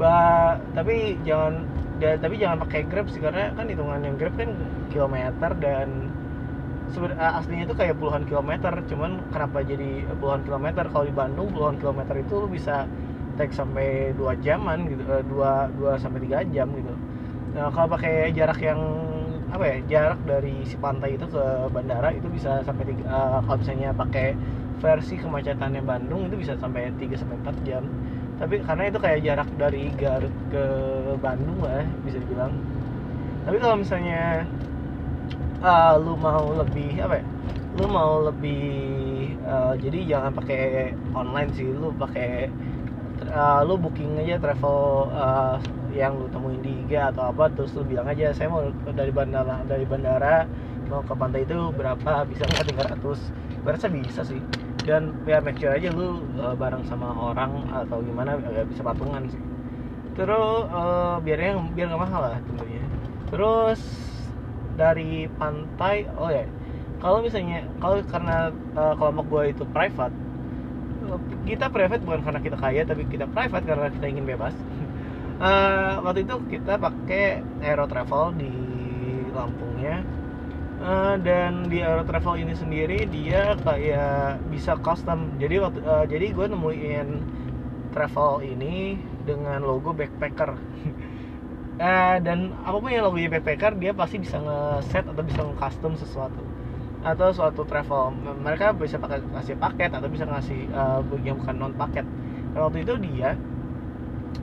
A: ba tapi jangan ya, tapi jangan pakai grab sih karena kan hitungan yang grab kan kilometer dan aslinya itu kayak puluhan kilometer cuman kenapa jadi puluhan kilometer kalau di Bandung puluhan kilometer itu bisa take sampai dua jaman gitu uh, dua dua sampai tiga jam gitu nah kalau pakai jarak yang apa ya jarak dari si pantai itu ke bandara itu bisa sampai tiga, uh, kalau misalnya pakai versi kemacetannya Bandung itu bisa sampai 3 sampai 4 jam. Tapi karena itu kayak jarak dari Garut ke Bandung lah bisa dibilang. Tapi kalau misalnya uh, lu mau lebih apa ya? Lu mau lebih uh, jadi jangan pakai online sih, lu pakai uh, lu booking aja travel uh, yang lu temuin di IG atau apa terus lu bilang aja saya mau dari bandara dari bandara mau ke pantai itu berapa bisa nggak 300 berasa bisa sih. Dan ya make sure aja lu uh, bareng sama orang atau gimana agak bisa patungan sih. Terus uh, biar yang biar nggak mahal lah tentunya. Terus dari pantai oh ya kalau misalnya kalau karena uh, kelompok gue itu private kita private bukan karena kita kaya tapi kita private karena kita ingin bebas. Uh, waktu itu kita pakai Aero Travel di Lampungnya. Uh, dan di Aero Travel ini sendiri dia kayak bisa custom. Jadi waktu uh, jadi gue nemuin travel ini dengan logo backpacker uh, dan apa pun yang logonya backpacker dia pasti bisa nge-set atau bisa nge-custom sesuatu. Atau suatu travel. Mereka bisa pakai kasih paket atau bisa ngasih uh, yang bukan non paket. Dan waktu itu dia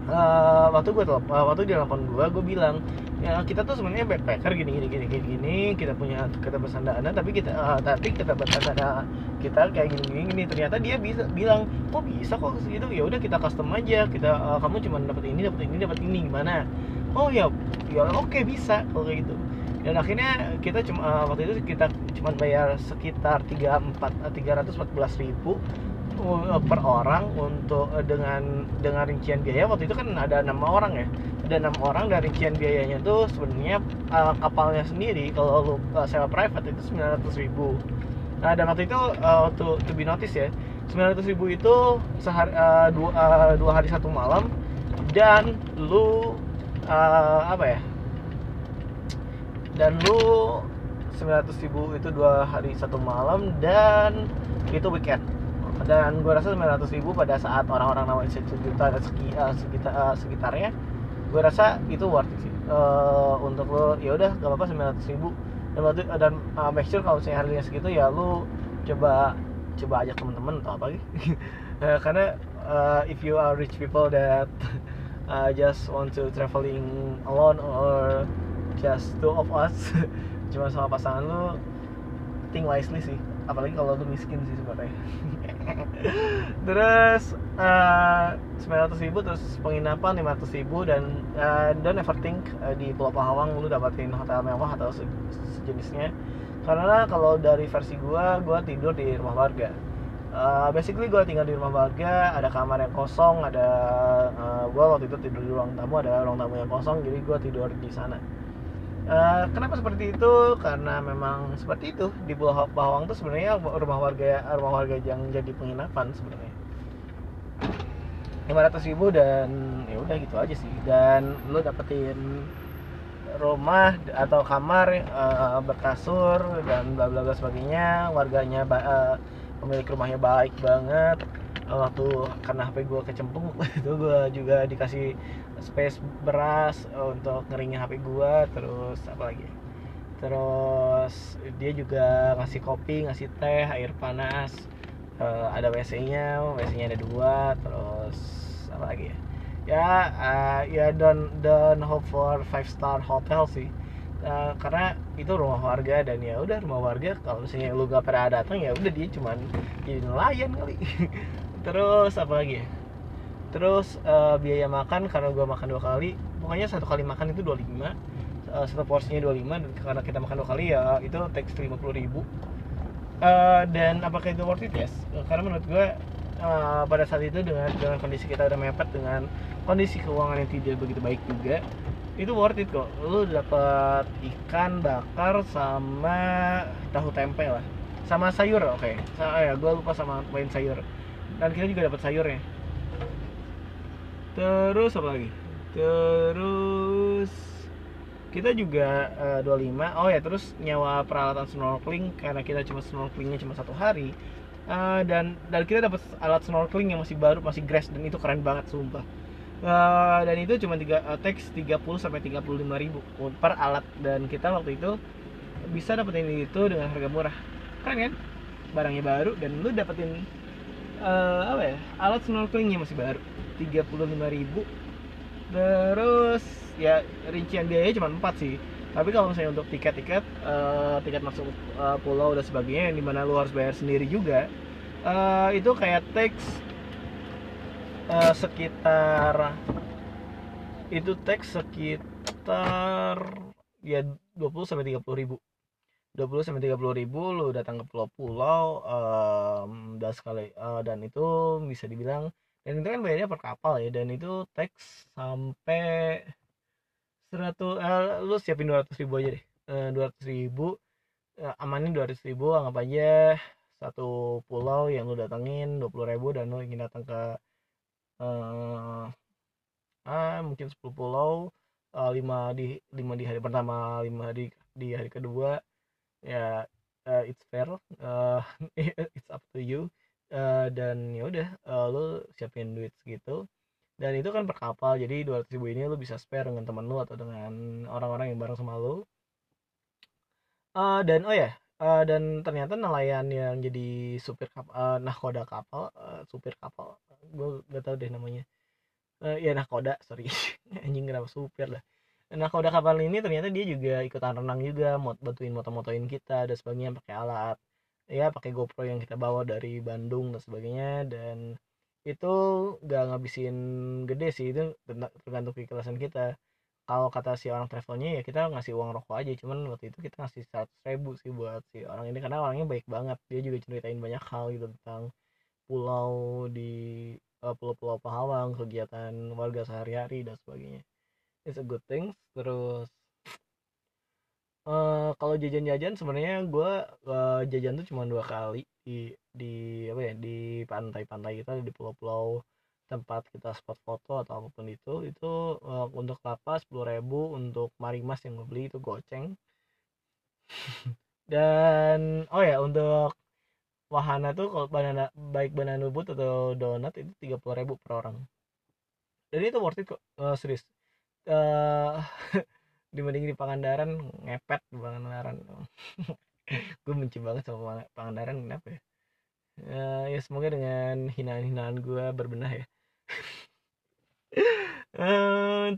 A: uh, waktu gue uh, waktu dia telepon gue gue bilang ya kita tuh sebenarnya backpacker gini gini gini gini gini kita punya kita pesan dana tapi kita uh, tapi kita pesan dana kita kayak gini gini, gini. ternyata dia bisa bilang kok bisa kok segitu ya udah kita custom aja kita uh, kamu cuma dapat ini dapat ini dapat ini gimana oh ya ya oke okay, bisa kalau kayak gitu. Dan akhirnya kita cuma uh, waktu itu kita cuma bayar sekitar tiga empat tiga ratus empat belas ribu per orang untuk dengan dengan rincian biaya. Waktu itu kan ada enam orang ya. Ada enam orang dan rincian biayanya tuh sebenarnya uh, kapalnya sendiri kalau lu uh, sewa private itu sembilan ratus ribu. Nah dan waktu itu uh, to, to be notice ya sembilan ratus ribu itu sehari uh, dua, uh, dua hari satu malam dan lu uh, apa ya? Dan lu sembilan ratus ribu itu dua hari satu malam dan itu weekend. Dan gue rasa 900 ribu pada saat orang-orang namanya sejuta dan segi, uh, sekitar, uh, sekitarnya gue rasa itu worth it sih. Uh, untuk lo ya udah gak apa-apa 900 ribu. Dan uh, make sure kalau misalnya harganya segitu ya lo coba coba ajak temen-temen atau apa gitu karena uh, if you are rich people that uh, just want to traveling alone or just two of us cuma sama pasangan lo think wisely sih. Apalagi kalau lu miskin sih sebenarnya. Terus uh, ratus ribu terus penginapan lima ratus ribu dan uh, don't ever think uh, di Pulau Pahawang lu dapatin hotel mewah atau se sejenisnya. Karena kalau dari versi gua gua tidur di rumah warga uh, basically gua tinggal di rumah warga ada kamar yang kosong ada uh, gua waktu itu tidur di ruang tamu ada ruang tamu yang kosong jadi gua tidur di sana Uh, kenapa seperti itu? Karena memang seperti itu di Pulau Bawang tuh sebenarnya rumah warga rumah warga yang jadi penginapan sebenarnya. 500 ribu dan ya udah gitu aja sih dan lu dapetin rumah atau kamar uh, berkasur dan bla bla bla sebagainya warganya uh, pemilik rumahnya baik banget. Waktu karena HP gue kecemplung itu gue juga dikasih space beras untuk ngeringin HP gue terus apa lagi? Terus dia juga ngasih kopi ngasih teh air panas uh, ada WC nya WC nya ada dua terus apa lagi ya? Ya uh, ya don't don't hope for five star hotel sih uh, karena itu rumah warga dan ya udah rumah warga kalau misalnya lu gak pernah datang ya udah dia cuman jadi nelayan kali. Terus apa lagi ya? Terus uh, biaya makan karena gue makan dua kali pokoknya satu kali makan itu 25 uh, eh, satu porsinya 25 dan karena kita makan dua kali ya itu teks 50 ribu. Uh, dan apakah itu worth it? Yes. Karena menurut gue uh, pada saat itu dengan dengan kondisi kita udah mepet dengan kondisi keuangan yang tidak begitu baik juga itu worth it kok. Lu dapat ikan bakar sama tahu tempe lah. Sama sayur oke. Okay. ya gue lupa sama main sayur. Dan kita juga dapat sayurnya. Terus apa lagi? Terus kita juga uh, eh, 25 oh ya terus nyawa peralatan snorkeling karena kita cuma snorkelingnya cuma satu hari. Uh, dan dan kita dapat alat snorkeling yang masih baru masih grass dan itu keren banget sumpah uh, dan itu cuma tiga uh, teks 30 sampai 35 ribu per alat. Dan kita waktu itu bisa dapetin itu dengan harga murah. Keren kan? Barangnya baru dan lu dapetin uh, apa ya alat snorkelingnya masih baru. 35.000 terus ya rincian biayanya cuma 4 sih. Tapi kalau misalnya untuk tiket-tiket uh, tiket masuk uh, pulau dan sebagainya yang di mana lu harus bayar sendiri juga uh, itu kayak teks uh, sekitar itu teks sekitar ya 20 sampai 30 ribu. 20 sampai 30 ribu lu datang ke pulau-pulau um, dan sekali uh, dan itu bisa dibilang dan itu kan bayarnya per kapal ya dan itu teks sampai 100 uh, lu siapin 200 ribu aja deh. Uh, 200 ribu uh, amanin 200 ribu anggap aja satu pulau yang lu datengin 20 ribu dan lu ingin datang ke uh, uh, mungkin 10 pulau uh, 5 di 5 di hari pertama 5 di di hari kedua. Ya uh, it's fair. Uh, it's up to you. Uh, dan ya udah uh, lo siapin duit segitu. Dan itu kan per kapal jadi 200 ribu ini lo bisa spare dengan teman lo atau dengan orang-orang yang bareng sama lo uh, dan oh ya uh, dan ternyata nelayan yang jadi supir kapal uh, nahkoda kapal uh, supir kapal gue gak tau deh namanya. Uh, ya nahkoda sorry. Anjing kenapa supir lah. Nahkoda kapal ini ternyata dia juga ikutan renang juga mau bantuin moto-motoin kita dan sebagainya pakai alat. Ya pakai GoPro yang kita bawa dari Bandung dan sebagainya. Dan itu gak ngabisin gede sih itu tergantung keikhlasan kita kalau kata si orang travelnya ya kita ngasih uang rokok aja. Cuman waktu itu kita ngasih seratus ribu sih buat si orang ini karena orangnya baik banget. Dia juga ceritain banyak hal gitu tentang pulau di uh, pulau-pulau Pahawang kegiatan warga sehari-hari dan sebagainya. It's a good thing. Terus uh, kalau jajan-jajan sebenarnya gue uh, jajan tuh cuma dua kali. Di di apa ya di pantai-pantai kita di pulau-pulau tempat kita spot foto atau apa pun itu itu uh, untuk kelapa sepuluh ribu untuk marimas yang gue beli itu goceng. Dan oh ya untuk wahana tuh kalau banana baik banana boat atau donat itu tiga puluh ribu per orang. Dan itu worth it kok uh, serius. Uh, dibanding di Pangandaran ngepet di Pangandaran. Gue benci banget sama Pangandaran kenapa ya? Uh, ya semoga dengan hinaan-hinaan gue berbenah ya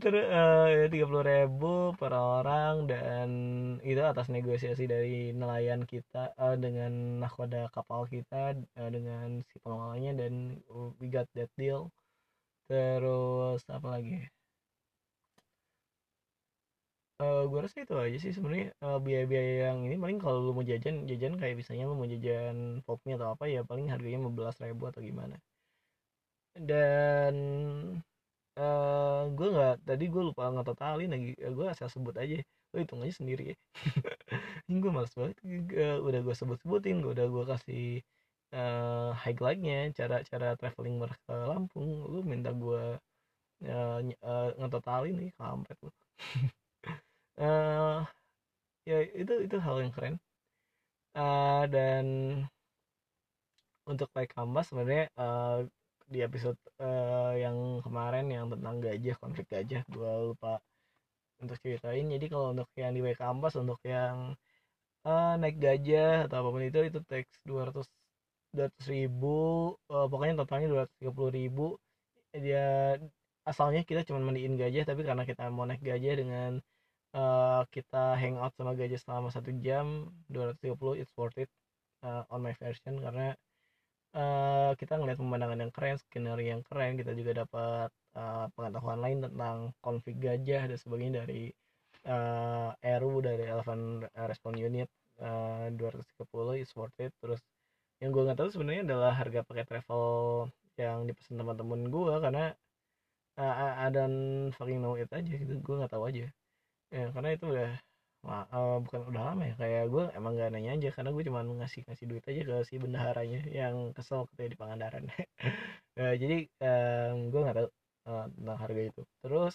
A: terus uh, ya tiga puluh ribu per orang dan itu atas negosiasi dari nelayan kita uh, dengan nahkoda kapal kita uh, dengan si pengelolanya dan we got that deal. Terus apa lagi? Uh, gue rasa itu aja sih sebenarnya uh, biaya-biaya yang ini. Paling kalau lu mau jajan jajan kayak misalnya lu mau jajan popnya atau apa ya paling harganya 15 ribu atau gimana dan uh, eh, gue nggak tadi gue lupa ngetotalin lagi uh, gue asal sebut aja. Lo hitung aja sendiri ya. Ini gue males banget uh, udah gue sebut-sebutin gue udah gue kasih uh, highlightnya cara-cara traveling mereka ke Lampung. Lu minta gue uh, uh, ngetotalin nih kampret lu. Uh, ya itu itu hal yang keren. Uh, dan untuk like Canvas sebenarnya uh, di episode uh, yang kemarin yang tentang gajah konflik gajah gue lupa untuk ceritain. Jadi kalau untuk yang di WK Ampas untuk yang uh, naik gajah atau apa pun itu itu teks 200 200 ribu uh, pokoknya totalnya 230 ribu. Dia asalnya kita cuma mandiin gajah tapi karena kita mau naik gajah dengan uh, kita hangout sama gajah selama satu jam 230 it's worth it uh, on my version. Karena uh, kita ngeliat pemandangan yang keren skenario yang keren kita juga dapat uh, pengetahuan lain tentang konflik gajah dan sebagainya dari uh, ERU dari Elephant Response Unit uh, 230 is worth it. Terus yang gue nggak tahu sebenarnya adalah harga pakai travel yang dipesan teman-teman gue karena uh, I don't fucking know it aja gitu gue nggak tahu aja. Ya karena itu udah Wah, uh, bukan udah lama ya kayak gue emang gak nanya aja karena gue cuma ngasih ngasih duit aja ke si bendaharanya yang kesel ketika di Pangandaran. Uh, jadi um, gue nggak tahu uh, tentang harga itu. Terus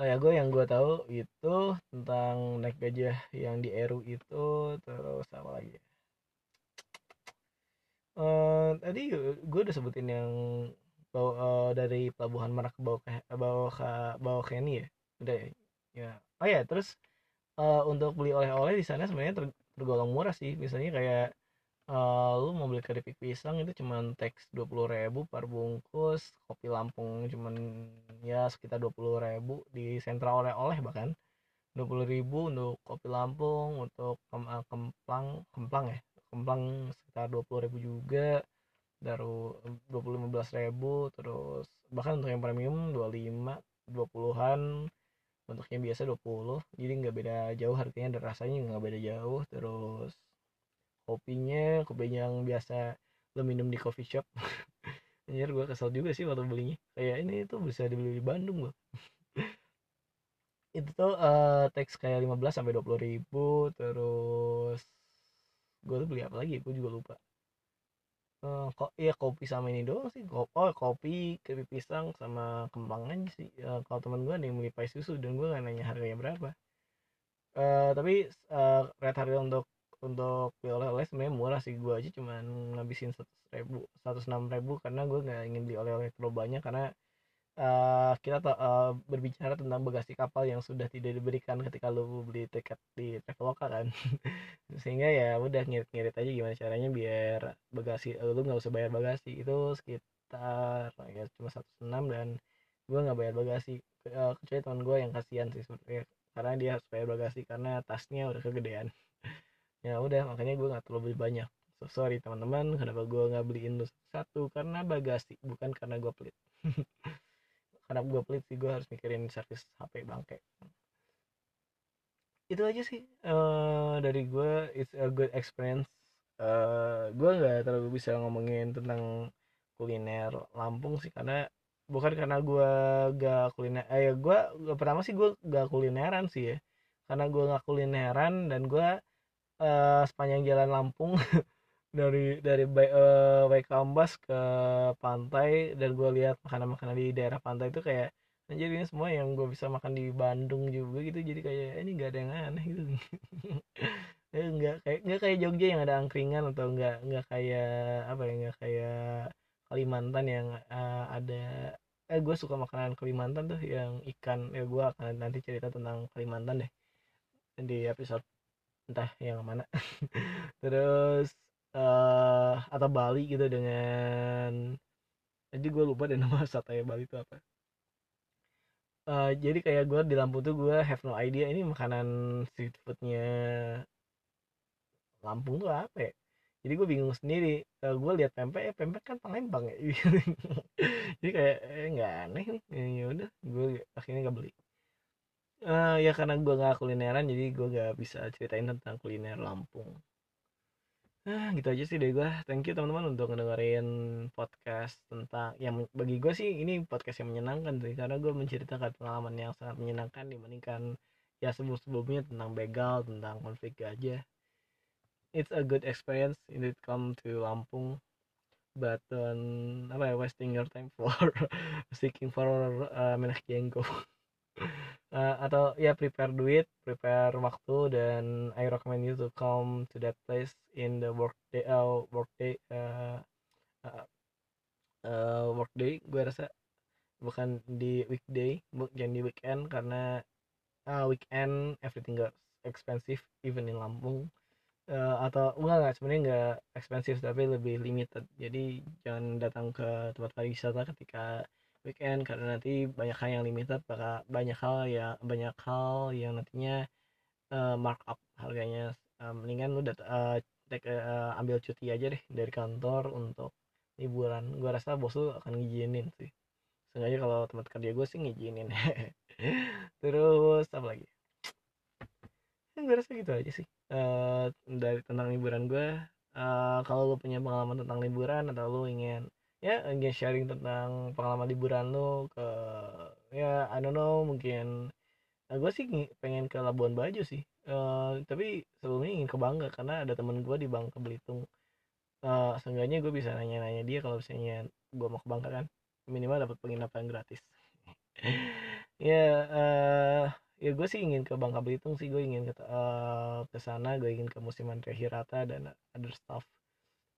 A: uh, ya gue yang gue tahu itu tentang naik gajah yang di Eru itu terus apa lagi uh, tadi gue udah sebutin yang bawa uh, dari pelabuhan Merak bawa ke bawa ke bawa ke ini ya? Udah ya, ya oh ya terus uh, untuk beli oleh-oleh di sana sebenarnya ter tergolong murah sih. Misalnya kayak uh, lu mau beli keripik pisang itu cuma teks dua puluh ribu per bungkus kopi Lampung cuman ya sekitar dua puluh ribu di sentra oleh-oleh bahkan. dua puluh ribu untuk kopi Lampung untuk kem uh, kemplang kemplang ya kemplang sekitar dua puluh ribu juga baru dua puluh lima belas ribu terus bahkan untuk yang premium dua lima dua puluhan bentuknya biasa 20 jadi nggak beda jauh harganya dan rasanya nggak beda jauh. Terus kopinya kopi yang biasa lo minum di coffee shop. Anjir gue kesel juga sih waktu belinya. Kayak ini tuh bisa dibeli di Bandung loh itu tuh uh, teks kayak 15 sampai 20 ribu terus gue tuh beli apa lagi? Gue juga lupa uh, kok iya kopi sama ini doang sih. Oh kopi kopi pisang sama kembang aja sih. Uh, kalau teman gue nih beli pie susu dan gue gak nanya harganya berapa. Uh, tapi uh, rate harga untuk untuk oleh-oleh sebenarnya murah sih. Gue aja cuma ngabisin seratus ribu seratus enam ribu karena gue nggak ingin beli oleh-oleh terlalu banyak karena uh, kita uh, berbicara tentang bagasi kapal yang sudah tidak diberikan ketika lu beli tiket di Traveloka kan. Sehingga ya udah ngirit-ngirit aja gimana caranya biar bagasi lu nggak usah bayar bagasi. Itu sekitar ya cuma satu enam dan gue nggak bayar bagasi. Uh, kecuali teman gue yang kasihan sih sebenarnya karena dia harus bayar bagasi karena tasnya udah kegedean. Ya udah makanya gue nggak terlalu beli banyak. So sorry teman-teman kenapa gue nggak beliin satu? Karena bagasi bukan karena gue pelit karena gue pelit sih gue harus mikirin servis HP bangke. Itu aja sih uh, dari gue it's a good experience. Uh, gue nggak terlalu bisa ngomongin tentang kuliner Lampung sih karena bukan karena gue gak kuliner eh gue pertama sih gue gak kulineran sih ya. Karena gue gak kulineran dan gue uh, sepanjang jalan Lampung dari dari uh, Waikambas ke pantai dan gue lihat makanan-makanan di daerah pantai itu kayak jadi ini semua yang gue bisa makan di Bandung juga gitu. Jadi kayak ini gak ada yang aneh gitu. Nggak kayak nggak kayak Jogja yang ada angkringan atau nggak nggak kayak apa ya nggak kayak Kalimantan yang uh, ada eh gue suka makanan Kalimantan tuh yang ikan. Ya gue akan nanti cerita tentang Kalimantan deh di episode entah yang mana. Terus uh, atau Bali gitu dengan jadi gue lupa deh nama sate Bali itu apa. Uh, jadi kayak gue di Lampung tuh gue have no idea ini makanan street foodnya Lampung tuh apa ya. Jadi gue bingung sendiri uh, eh, gue lihat pempek ya pempek kan Palembang ya. Jadi kayak eh, nggak aneh nih ya udah gue akhirnya nggak beli. Uh, ya karena gue nggak kulineran jadi gue nggak bisa ceritain tentang kuliner Lampung nah gitu aja sih dari gue thank you teman-teman untuk ngedengerin podcast tentang yang bagi gue sih ini podcast yang menyenangkan sih karena gue menceritakan pengalaman yang sangat menyenangkan dibandingkan ya sebelum-sebelumnya tentang begal tentang konflik gajah. It's a good experience in it come to Lampung but um, apa ya wasting your time for seeking for uh, menak uh, atau ya prepare duit prepare waktu dan I recommend you to come to that place in the workday uh, workday uh, uh, uh, workday. Gue rasa bukan di weekday bukan di weekend karena uh, weekend everything got expensive even in Lampung. Uh, atau enggak enggak sebenarnya enggak ekspensif tapi lebih limited. Jadi jangan datang ke tempat pariwisata ketika weekend karena nanti banyak hal yang limited bakal banyak hal ya banyak hal yang nantinya uh, markup harganya. Uh, mendingan lu dat uh, take, uh, ambil cuti aja deh dari kantor untuk liburan. Gua rasa bos lu akan ngizinin sih. Sengaja kalau tempat kerja gue sih ngizinin terus apa lagi? Gue rasa gitu aja sih. Uh, dari tentang liburan gue uh, kalau lu punya pengalaman tentang liburan atau lu ingin ya ingin sharing tentang pengalaman liburan lo ke ya I don't know mungkin nah, gue sih pengen ke Labuan Bajo sih. Uh, tapi sebelumnya ingin ke Bangka karena ada temen gue di Bangka Belitung. Uh, seenggaknya gue bisa nanya-nanya dia kalau misalnya gue mau ke Bangka kan. Minimal dapat penginapan gratis. Ya uh, ya gue sih ingin ke Bangka Belitung sih. Gue ingin ke uh, ke sana. Gue ingin ke Musiman Hirata dan other stuff.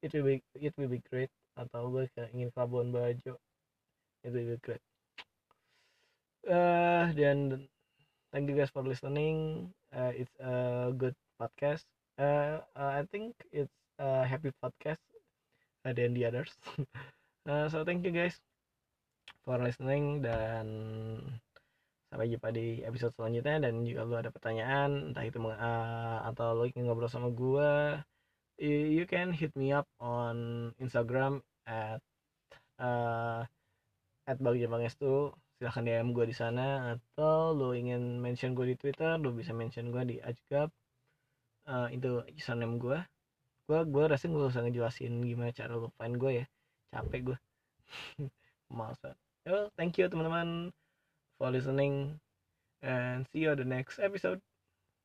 A: It will be it will be great atau gue kayak ingin ke Bajo itu juga great uh, dan thank you guys for listening. Uh, it's a good podcast. Uh, uh, I think it's a happy podcast uh, than the others. Uh, so thank you guys for listening dan sampai jumpa di episode selanjutnya. Dan jika lo ada pertanyaan entah itu uh, atau lo ingin ngobrol sama gue you can hit me up on Instagram at uh, at Bagja Pangestu silahkan DM gue di sana. Atau lo ingin mention gue di Twitter lo bisa mention gue di Ajgab. Uh, itu username gue gue gue rasa gue usah ngejelasin gimana cara lo find gue ya. Capek gue males well thank you teman-teman for listening. And see you on the next episode